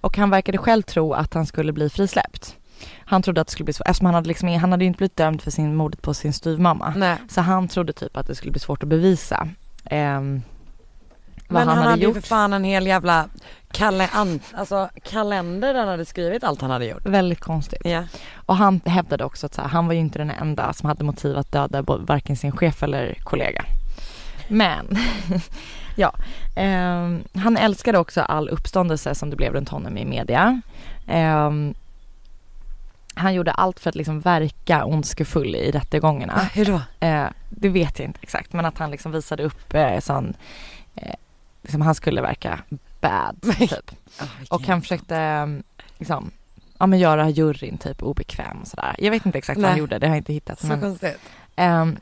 Speaker 1: Och han verkade själv tro att han skulle bli frisläppt. Han trodde att det skulle bli svårt, eftersom han hade liksom, han hade ju inte blivit dömd för sin mordet på sin styvmamma.
Speaker 2: Nej.
Speaker 1: Så han trodde typ att det skulle bli svårt att bevisa vad
Speaker 2: Men
Speaker 1: han, hade
Speaker 2: hade
Speaker 1: gjort.
Speaker 2: ju för fan en hel jävla kale- alltså, kalender där han hade skrivit allt han hade gjort.
Speaker 1: Väldigt konstigt.
Speaker 2: Ja.
Speaker 1: Och han hävdade också att här, han var ju inte den enda som hade motiv att döda varken sin chef eller kollega. Men, [LAUGHS] ja. ehm, han älskade också all uppståndelse som det blev runt honom i media. Ehm, han gjorde allt för att liksom verka ondskefull i rättegångarna.
Speaker 2: Ah, hur då?
Speaker 1: Eh, det vet jag inte exakt men att han liksom visade upp eh, sån, eh, liksom han skulle verka bad [LAUGHS] typ. Och han försökte liksom, ja men göra juryn typ obekväm och sådär. Jag vet inte exakt vad han gjorde, det har jag inte hittat.
Speaker 2: Så
Speaker 1: Men,
Speaker 2: konstigt.
Speaker 1: ehm,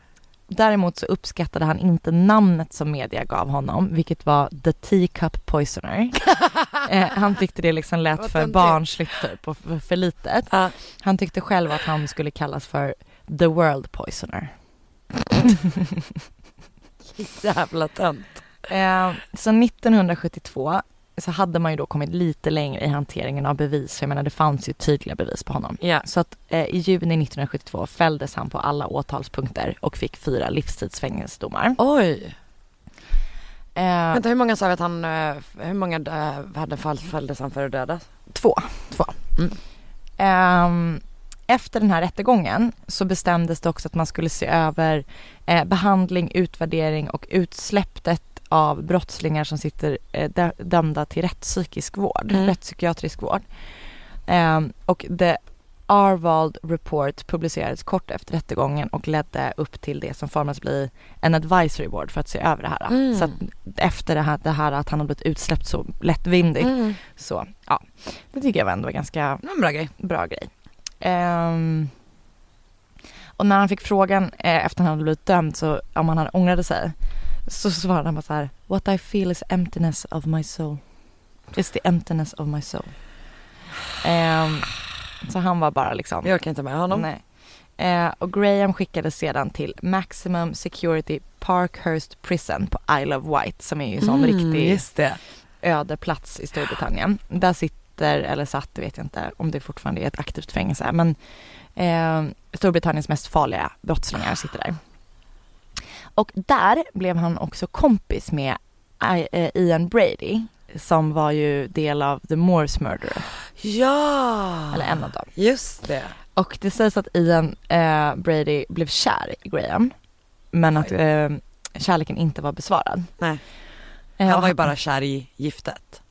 Speaker 1: däremot så uppskattade han inte namnet som media gav honom, vilket var The Teacup Poisoner. [LAUGHS] eh, han tyckte det liksom lät för barnsligt typ och för, för litet.
Speaker 2: Ja.
Speaker 1: Han tyckte själv att han skulle kallas för The World Poisoner. [LAUGHS]
Speaker 2: Jävla tönt.
Speaker 1: Eh, så 1972 så hade man ju då kommit lite längre i hanteringen av bevis. Jag menar det fanns ju tydliga bevis på honom.
Speaker 2: Ja.
Speaker 1: Så att eh, i juni 1972 fälldes han på alla åtalspunkter och fick fyra livstidsfängelsedomar.
Speaker 2: Oj.
Speaker 1: Eh,
Speaker 2: Vänta hur många sa vi att han, eh, hur många eh, hade fall, fälldes han för att dödas?
Speaker 1: två. två.
Speaker 2: Mm.
Speaker 1: Ehm, efter den här rättegången så bestämdes det också att man skulle se över eh, behandling, utvärdering och utsläppet av brottslingar som sitter eh, dö- dömda till rättspsykisk vård,
Speaker 2: Mm.
Speaker 1: rättspsykiatrisk vård. Ehm, och The Arvald Report publicerades kort efter rättegången och ledde upp till det som formades bli en advisory board för att se över det här.
Speaker 2: Mm.
Speaker 1: Så att efter det här, det här att han hade blivit utsläppt så lättvindigt
Speaker 2: Mm.
Speaker 1: så ja, det tycker jag ändå var ganska
Speaker 2: en bra grej.
Speaker 1: bra grej. Ehm, och när han fick frågan eh, efter han hade blivit dömd så om han hade ångrade sig så svarade han bara så här What I feel is emptiness of my soul. It's the emptiness of my soul. Ehm, så han var bara liksom
Speaker 2: Jag orkar inte med honom.
Speaker 1: Nej. Eh, och Graham skickades sedan till Maximum Security Parkhurst Prison på Isle of Wight som är ju en sån
Speaker 2: Mm,
Speaker 1: riktig
Speaker 2: Just det.
Speaker 1: öde plats i Storbritannien. Där sitter eller satt, vet jag inte om det fortfarande är ett aktivt fängelse, men eh, Storbritanniens mest farliga brottslingar sitter där. Och där blev han också kompis med I- eh, Ian Brady som var ju del av The Moors Murder,
Speaker 2: Ja!
Speaker 1: eller en av dem.
Speaker 2: Just det.
Speaker 1: Och det sägs att Ian eh, Brady blev kär i Graham, men att eh, kärleken inte var besvarad.
Speaker 2: Nej.
Speaker 1: Eh,
Speaker 2: Han var ju bara kär i giftet.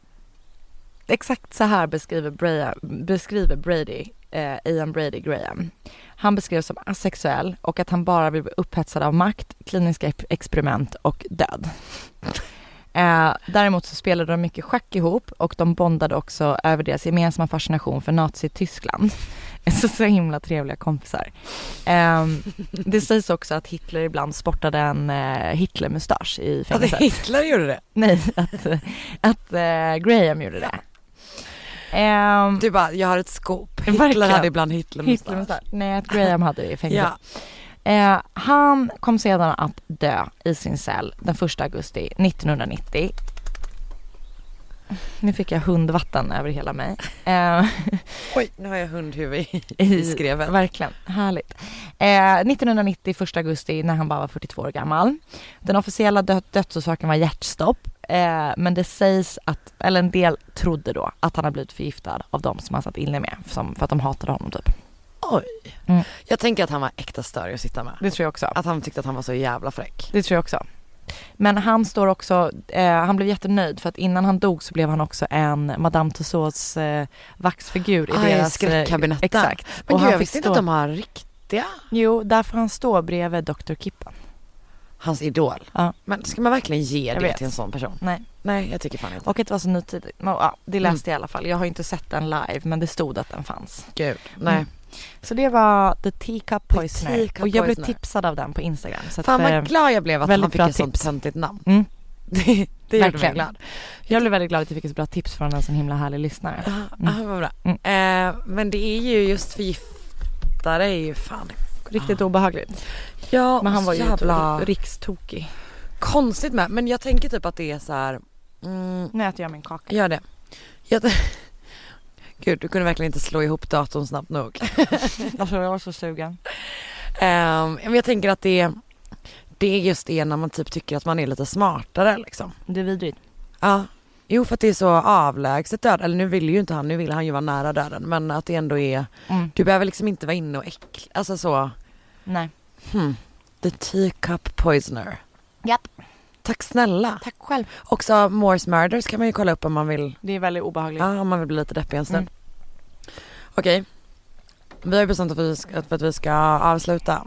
Speaker 1: Exakt så här beskriver, Brea, beskriver Brady, eh, Ian Brady Graham. Han beskrevs som asexuell och att han bara vill bli upphetsad av makt, kliniska ex- experiment och död. [LAUGHS] Eh, däremot så spelade de mycket schack ihop och de bondade också över deras gemensamma fascination för Nazityskland. [LAUGHS] Så, så himla trevliga kompisar. Eh, det sägs också att Hitler ibland sportade en eh, Hitlermustasch i
Speaker 2: Att
Speaker 1: fängelset.
Speaker 2: Hitler gjorde det.
Speaker 1: Nej, att, att eh, Graham gjorde det. Ehm,
Speaker 2: Du bara, jag har ett scoop. [LAUGHS] Hitler
Speaker 1: Verkligen.
Speaker 2: hade ibland Hitlermustasch.
Speaker 1: Hitlermustasch. Nej, att Graham hade det i fängelset.
Speaker 2: Ja.
Speaker 1: Eh, han kom sedan att dö i sin cell den 1 augusti 1990. Nu fick jag hundvatten över hela mig. Eh, [LAUGHS]
Speaker 2: Oj, nu har jag hundhuvud i [LAUGHS]
Speaker 1: i
Speaker 2: skrevet.
Speaker 1: Verkligen, härligt. Eh, 1990, 1 augusti, när han bara var 42 år gammal. Den officiella dö- dödsorsaken var hjärtstopp. Eh, men det sägs att, eller en del trodde då att han har blivit förgiftad av de som han satt inne med, som, för att de hatade honom typ.
Speaker 2: Oj.
Speaker 1: Mm.
Speaker 2: Jag tänker att han var äkta störig att sitta med.
Speaker 1: Det tror jag också.
Speaker 2: Att han tyckte att han var så jävla fräck.
Speaker 1: Det tror jag också. Men han står också, eh, han blev jättenöjd för att innan han dog så blev han också en Madame Tussauds eh, vaxfigur i
Speaker 2: Ah, i
Speaker 1: deras... eh,
Speaker 2: skräckkabinetten.
Speaker 1: Exakt.
Speaker 2: Men
Speaker 1: Och
Speaker 2: gud,
Speaker 1: han
Speaker 2: jag visste inte att de har riktiga.
Speaker 1: Jo, där får han stå bredvid Dr. Kippen.
Speaker 2: Hans idol.
Speaker 1: Ja.
Speaker 2: Men ska man verkligen ge
Speaker 1: Jag
Speaker 2: det
Speaker 1: vet.
Speaker 2: till en sån person?
Speaker 1: Nej.
Speaker 2: Nej, jag tycker fan inte.
Speaker 1: Och att det var så nutidigt. Ja, det
Speaker 2: Mm.
Speaker 1: läste jag i alla fall. Jag har inte sett den live men det stod att den fanns.
Speaker 2: Gud, nej.
Speaker 1: Mm. Så det var The Teacup Poisoner.
Speaker 2: Teacup
Speaker 1: och jag blev
Speaker 2: Poisoner.
Speaker 1: tipsad av den på Instagram. Så
Speaker 2: Fan
Speaker 1: eh,
Speaker 2: vad glad jag blev att han fick ett sånt
Speaker 1: tips.
Speaker 2: töntigt namn.
Speaker 1: Mm. [LAUGHS]
Speaker 2: Det, det gjorde mig glad.
Speaker 1: jag blev väldigt glad att jag fick ett bra tips från en sån himla härlig lyssnare.
Speaker 2: Ja, ah, vad bra.
Speaker 1: Mm.
Speaker 2: Eh, men det är ju just förgiftare är ju fan
Speaker 1: Riktigt
Speaker 2: Ah.
Speaker 1: obehagligt.
Speaker 2: Ja,
Speaker 1: Men han var ju
Speaker 2: jävla
Speaker 1: rikstokig.
Speaker 2: konstigt med. Men jag tänker typ att det är så här. Mm,
Speaker 1: Nu äter jag min kaka.
Speaker 2: gör det. Jag, [LAUGHS] Gud, du kunde verkligen inte slå ihop datorn snabbt nog. [LAUGHS]
Speaker 1: Alltså jag var så sugen.
Speaker 2: Ehm, men jag tänker att det, det är just det när man typ tycker att man är lite smartare liksom.
Speaker 1: Det är vidrigt.
Speaker 2: Ja. Jo för att det är så avlägset död, eller nu vill ju inte han, nu vill han ju vara nära döden men att det ändå är,
Speaker 1: Mm.
Speaker 2: du behöver liksom inte vara inne och äckla, alltså så,
Speaker 1: Nej.
Speaker 2: hmm. The teacup poisoner.
Speaker 1: Japp.
Speaker 2: Tack snälla.
Speaker 1: Tack själv.
Speaker 2: Också Morse Murders kan man ju kolla upp om man vill,
Speaker 1: Det är väldigt obehagligt.
Speaker 2: ja om man vill bli lite deppig en stund.
Speaker 1: Mm.
Speaker 2: Okej. Vi har ju bestämt att vi ska, för att vi ska avsluta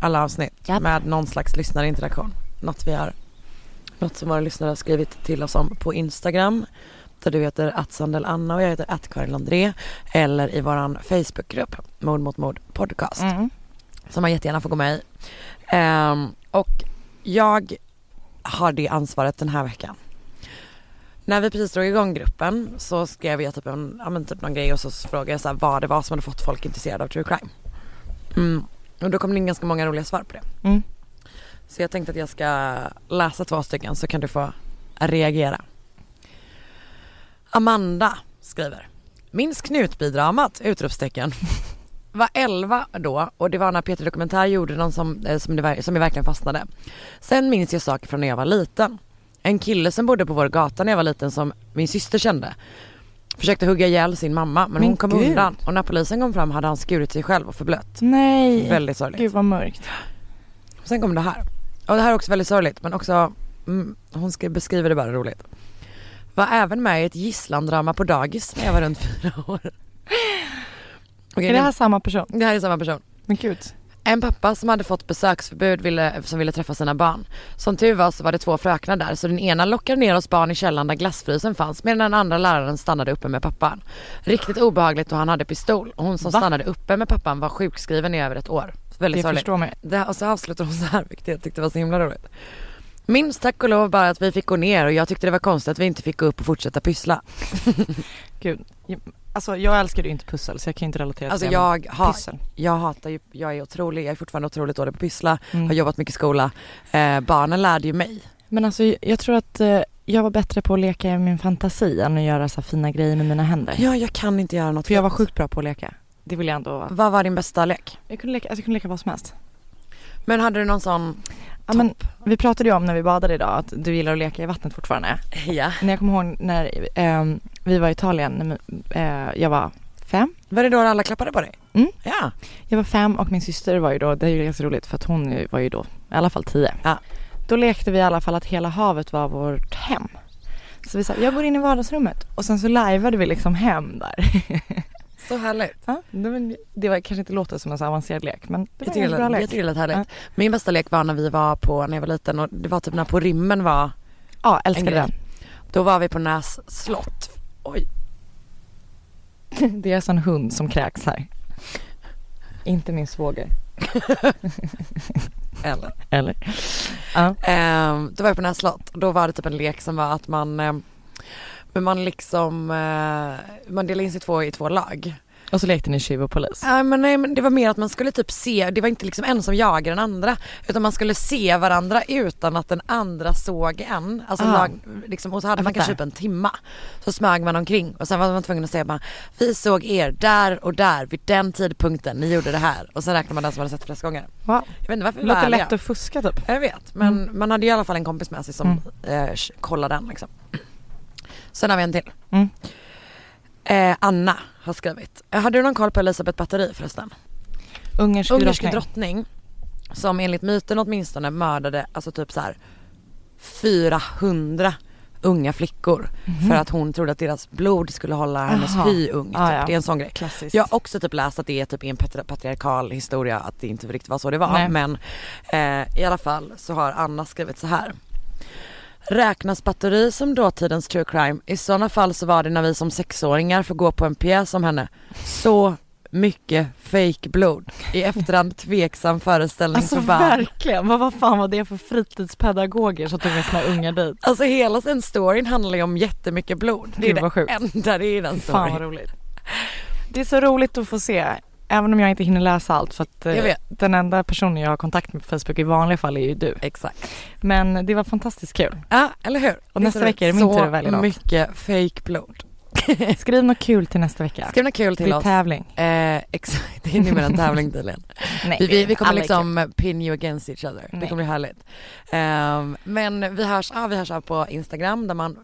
Speaker 2: alla avsnitt
Speaker 1: Japp.
Speaker 2: med någon slags lyssnarinteraktion. Något vi har, något som våra lyssnare har skrivit till oss om på Instagram. Där du heter Anna och jag heter Karin Landré. Eller i våran Facebookgrupp Mord mot mord podcast.
Speaker 1: Mm.
Speaker 2: Som man jättegärna får gå med i. Ehm, och jag har det ansvaret den här veckan. När vi precis drog igång gruppen så skrev jag typ, en, ja, men typ någon grej och så frågade jag så här, vad det var som hade fått folk intresserade av true crime. Mm. Och då kom det in ganska många roliga svar på det.
Speaker 1: Mm.
Speaker 2: Så jag tänkte att jag ska läsa två stycken så kan du få reagera. Amanda skriver. Minns Knutbydramat? Utropstecken. [LAUGHS] Var 11 då och det var när Peter Dokumentär gjorde någon som, eh, som, det, som jag verkligen fastnade. Sen minns jag saker från när jag var liten. En kille som bodde på vår gata när jag var liten som min syster kände. Försökte hugga ihjäl sin mamma men,
Speaker 1: Men
Speaker 2: hon kom
Speaker 1: gud.
Speaker 2: undan och när polisen kom fram hade han skurit sig själv och förblött.
Speaker 1: Nej.
Speaker 2: Väldigt sorgligt.
Speaker 1: Gud vad mörkt.
Speaker 2: Sen kommer det här. Och det här är också väldigt sorgligt men också, mm, hon ska beskriva det bara roligt. Var även med i ett gisslandrama på dagis när jag var runt fyra år. [LAUGHS] Okej,
Speaker 1: är det här samma person?
Speaker 2: det här är samma person.
Speaker 1: Men gud.
Speaker 2: En pappa som hade fått besöksförbud ville, som ville träffa sina barn. Som tur var så var det två fröknar där så den ena lockade ner oss barn i källaren där glassfrysen fanns medan den andra läraren stannade uppe med pappan. Riktigt obehagligt och han hade pistol och hon som
Speaker 1: Va?
Speaker 2: stannade uppe med pappan var sjukskriven i över ett år. Väldigt
Speaker 1: Det
Speaker 2: sorgligt.
Speaker 1: förstår ju.
Speaker 2: Det och så avslutar hon så här, vilket jag tyckte var så himla roligt. Minns tack och lov bara att vi fick gå ner och jag tyckte det var konstigt att vi inte fick gå upp och fortsätta pyssla. [LAUGHS]
Speaker 1: Gud. Alltså jag älskar ju inte pussel så jag kan inte relatera
Speaker 2: Alltså
Speaker 1: till det.
Speaker 2: jag, har,
Speaker 1: Pyssel.
Speaker 2: jag hatar ju, jag är otrolig, jag är fortfarande otroligt dålig på pyssla,
Speaker 1: Mm.
Speaker 2: har jobbat mycket i skola. Eh, barnen lärde ju mig.
Speaker 1: Men alltså jag tror att eh, jag var bättre på att leka i min fantasi än att göra så fina grejer med mina händer.
Speaker 2: Ja, jag kan inte göra något
Speaker 1: För jag var sjukt bra på att leka. Det vill jag ändå.
Speaker 2: Vad var din bästa lek?
Speaker 1: Jag kunde leka, alltså jag kunde leka vad som helst.
Speaker 2: Men hade du någon sån
Speaker 1: Ja, men, vi pratade ju om när vi badade idag att du gillar att leka i vattnet fortfarande.
Speaker 2: Ja.
Speaker 1: När jag kommer ihåg när ehm, vi var i Italien, när, eh, jag var fem.
Speaker 2: Var det då alla klappade på dig?
Speaker 1: Mm.
Speaker 2: Ja.
Speaker 1: Jag var fem och min syster var ju då, det är ju ganska roligt för att hon var ju då i alla fall tio.
Speaker 2: Ja.
Speaker 1: Då lekte vi i alla fall att hela havet var vårt hem. Så vi sa, jag går in i vardagsrummet och sen så lajvade vi liksom hem där. [LAUGHS]
Speaker 2: Så härligt.
Speaker 1: ja, det, var, det kanske inte låter som en så avancerad lek men det
Speaker 2: Jag
Speaker 1: var
Speaker 2: tycker,
Speaker 1: en
Speaker 2: det,
Speaker 1: bra
Speaker 2: lät-
Speaker 1: lek.
Speaker 2: jag tycker det lät härligt.
Speaker 1: Ja.
Speaker 2: Min bästa lek var när vi var på, när jag var liten och det var typ när På rymmen var,
Speaker 1: Ja, älskade den.
Speaker 2: då var vi på Näs slott. Oj. [LAUGHS]
Speaker 1: Det är en hund som kräks här. Inte min svåger. [LAUGHS]
Speaker 2: Eller?
Speaker 1: Eller? Ja.
Speaker 2: Ehm, då var jag på Näs slott och då var det typ en lek som var att man, ehm, men man liksom, eh, man delade in sig två i två lag.
Speaker 1: Och så lekte ni tjuv och polis.
Speaker 2: Ja men nej men det var mer att man skulle typ se, det var inte liksom en som jagade den andra utan man skulle se varandra utan att den andra såg en. Alltså
Speaker 1: Ah.
Speaker 2: lag, liksom, och så hade man kanske typ en timma. Så smög man omkring och sen var man tvungen att säga bara vi såg er där och där vid den tidpunkten, ni gjorde det här. Och sen räknade man den som hade sett flest gånger.
Speaker 1: Wow.
Speaker 2: Jag vet inte varför
Speaker 1: låter lätt att fuska typ.
Speaker 2: Jag vet men man hade i alla fall en kompis med sig som eh, kollade den liksom. Sen har vi en till.
Speaker 1: Mm.
Speaker 2: Eh, Anna har skrivit. Eh, Hade du någon koll på Elisabeth Batteri förresten?
Speaker 1: Ungersk,
Speaker 2: ungersk
Speaker 1: drottning.
Speaker 2: drottning som enligt myten åtminstone mördade alltså typ så här 400 unga flickor för att hon trodde att deras blod skulle hålla hennes.
Speaker 1: Aha.
Speaker 2: hy ung. Typ.
Speaker 1: Ah, ja.
Speaker 2: Det är en sån grej.
Speaker 1: Klassiskt.
Speaker 2: Jag har också typ läst att det är typ en patri- patriarkal historia att det inte riktigt var så det var.
Speaker 1: Nej.
Speaker 2: Men eh, i alla fall så har Anna skrivit så här. Räknas batteri som dåtidens true crime? I sådana fall så var det när vi som sexåringar får gå på en pjäs om henne. Så mycket fake blod. I efterhand tveksam föreställning
Speaker 1: Alltså
Speaker 2: för barn.
Speaker 1: verkligen, vad, vad fan var det för fritidspedagoger som tog med sina ungar dit?
Speaker 2: Alltså hela den storyn handlar ju om jättemycket blod. Det är
Speaker 1: Gud,
Speaker 2: det
Speaker 1: sjukt.
Speaker 2: enda det är i den
Speaker 1: Fan vad
Speaker 2: storyn.
Speaker 1: roligt. Det är så roligt att få se, även om jag inte hinner läsa allt för att eh, den enda personen jag har kontakt med på Facebook i vanliga fall är ju du.
Speaker 2: Exakt.
Speaker 1: Men det var fantastiskt kul.
Speaker 2: Ja, eller hur?
Speaker 1: Och nästa vecka är det min tur att välja
Speaker 2: Så mycket fake blod. [LAUGHS]
Speaker 1: Skriv något kul till nästa vecka.
Speaker 2: Skriv något kul
Speaker 1: det
Speaker 2: till
Speaker 1: är
Speaker 2: oss.
Speaker 1: tävling.
Speaker 2: Eh, exakt, det är numera en tävling tydligen. [LAUGHS]
Speaker 1: Nej,
Speaker 2: Vi, vi, vi kommer liksom pin you against each other. Det
Speaker 1: Nej.
Speaker 2: kommer bli härligt. Ehm, men vi hörs, ja, vi hörs av på Instagram där man,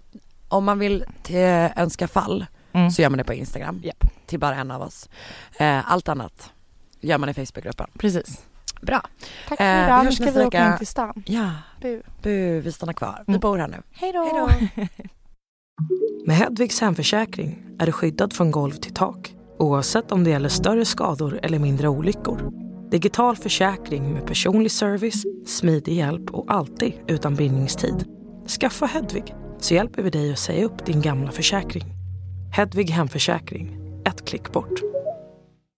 Speaker 2: om man vill till, önska fall.
Speaker 1: Mm.
Speaker 2: så gör man det på Instagram
Speaker 1: Japp.
Speaker 2: till bara en av oss. Eh, allt annat gör man i Facebookgruppen.
Speaker 1: Precis.
Speaker 2: Bra.
Speaker 1: Tack
Speaker 2: Eh,
Speaker 1: för
Speaker 2: vi
Speaker 1: idag. Nu
Speaker 2: hörs
Speaker 1: ska vi åka in till stan.
Speaker 2: Ja,
Speaker 1: Bu.
Speaker 2: bu, vi stannar kvar. Vi
Speaker 1: Mm.
Speaker 2: bor här nu.
Speaker 1: Hej då.
Speaker 2: Hej då.
Speaker 3: Med Hedvigs hemförsäkring är du skyddad från golv till tak oavsett om det gäller större skador eller mindre olyckor. Digital försäkring med personlig service, smidig hjälp och alltid utan bindningstid. Skaffa Hedvig så hjälper vi dig att säga upp din gamla försäkring. Hedvig hemförsäkring, ett klick bort.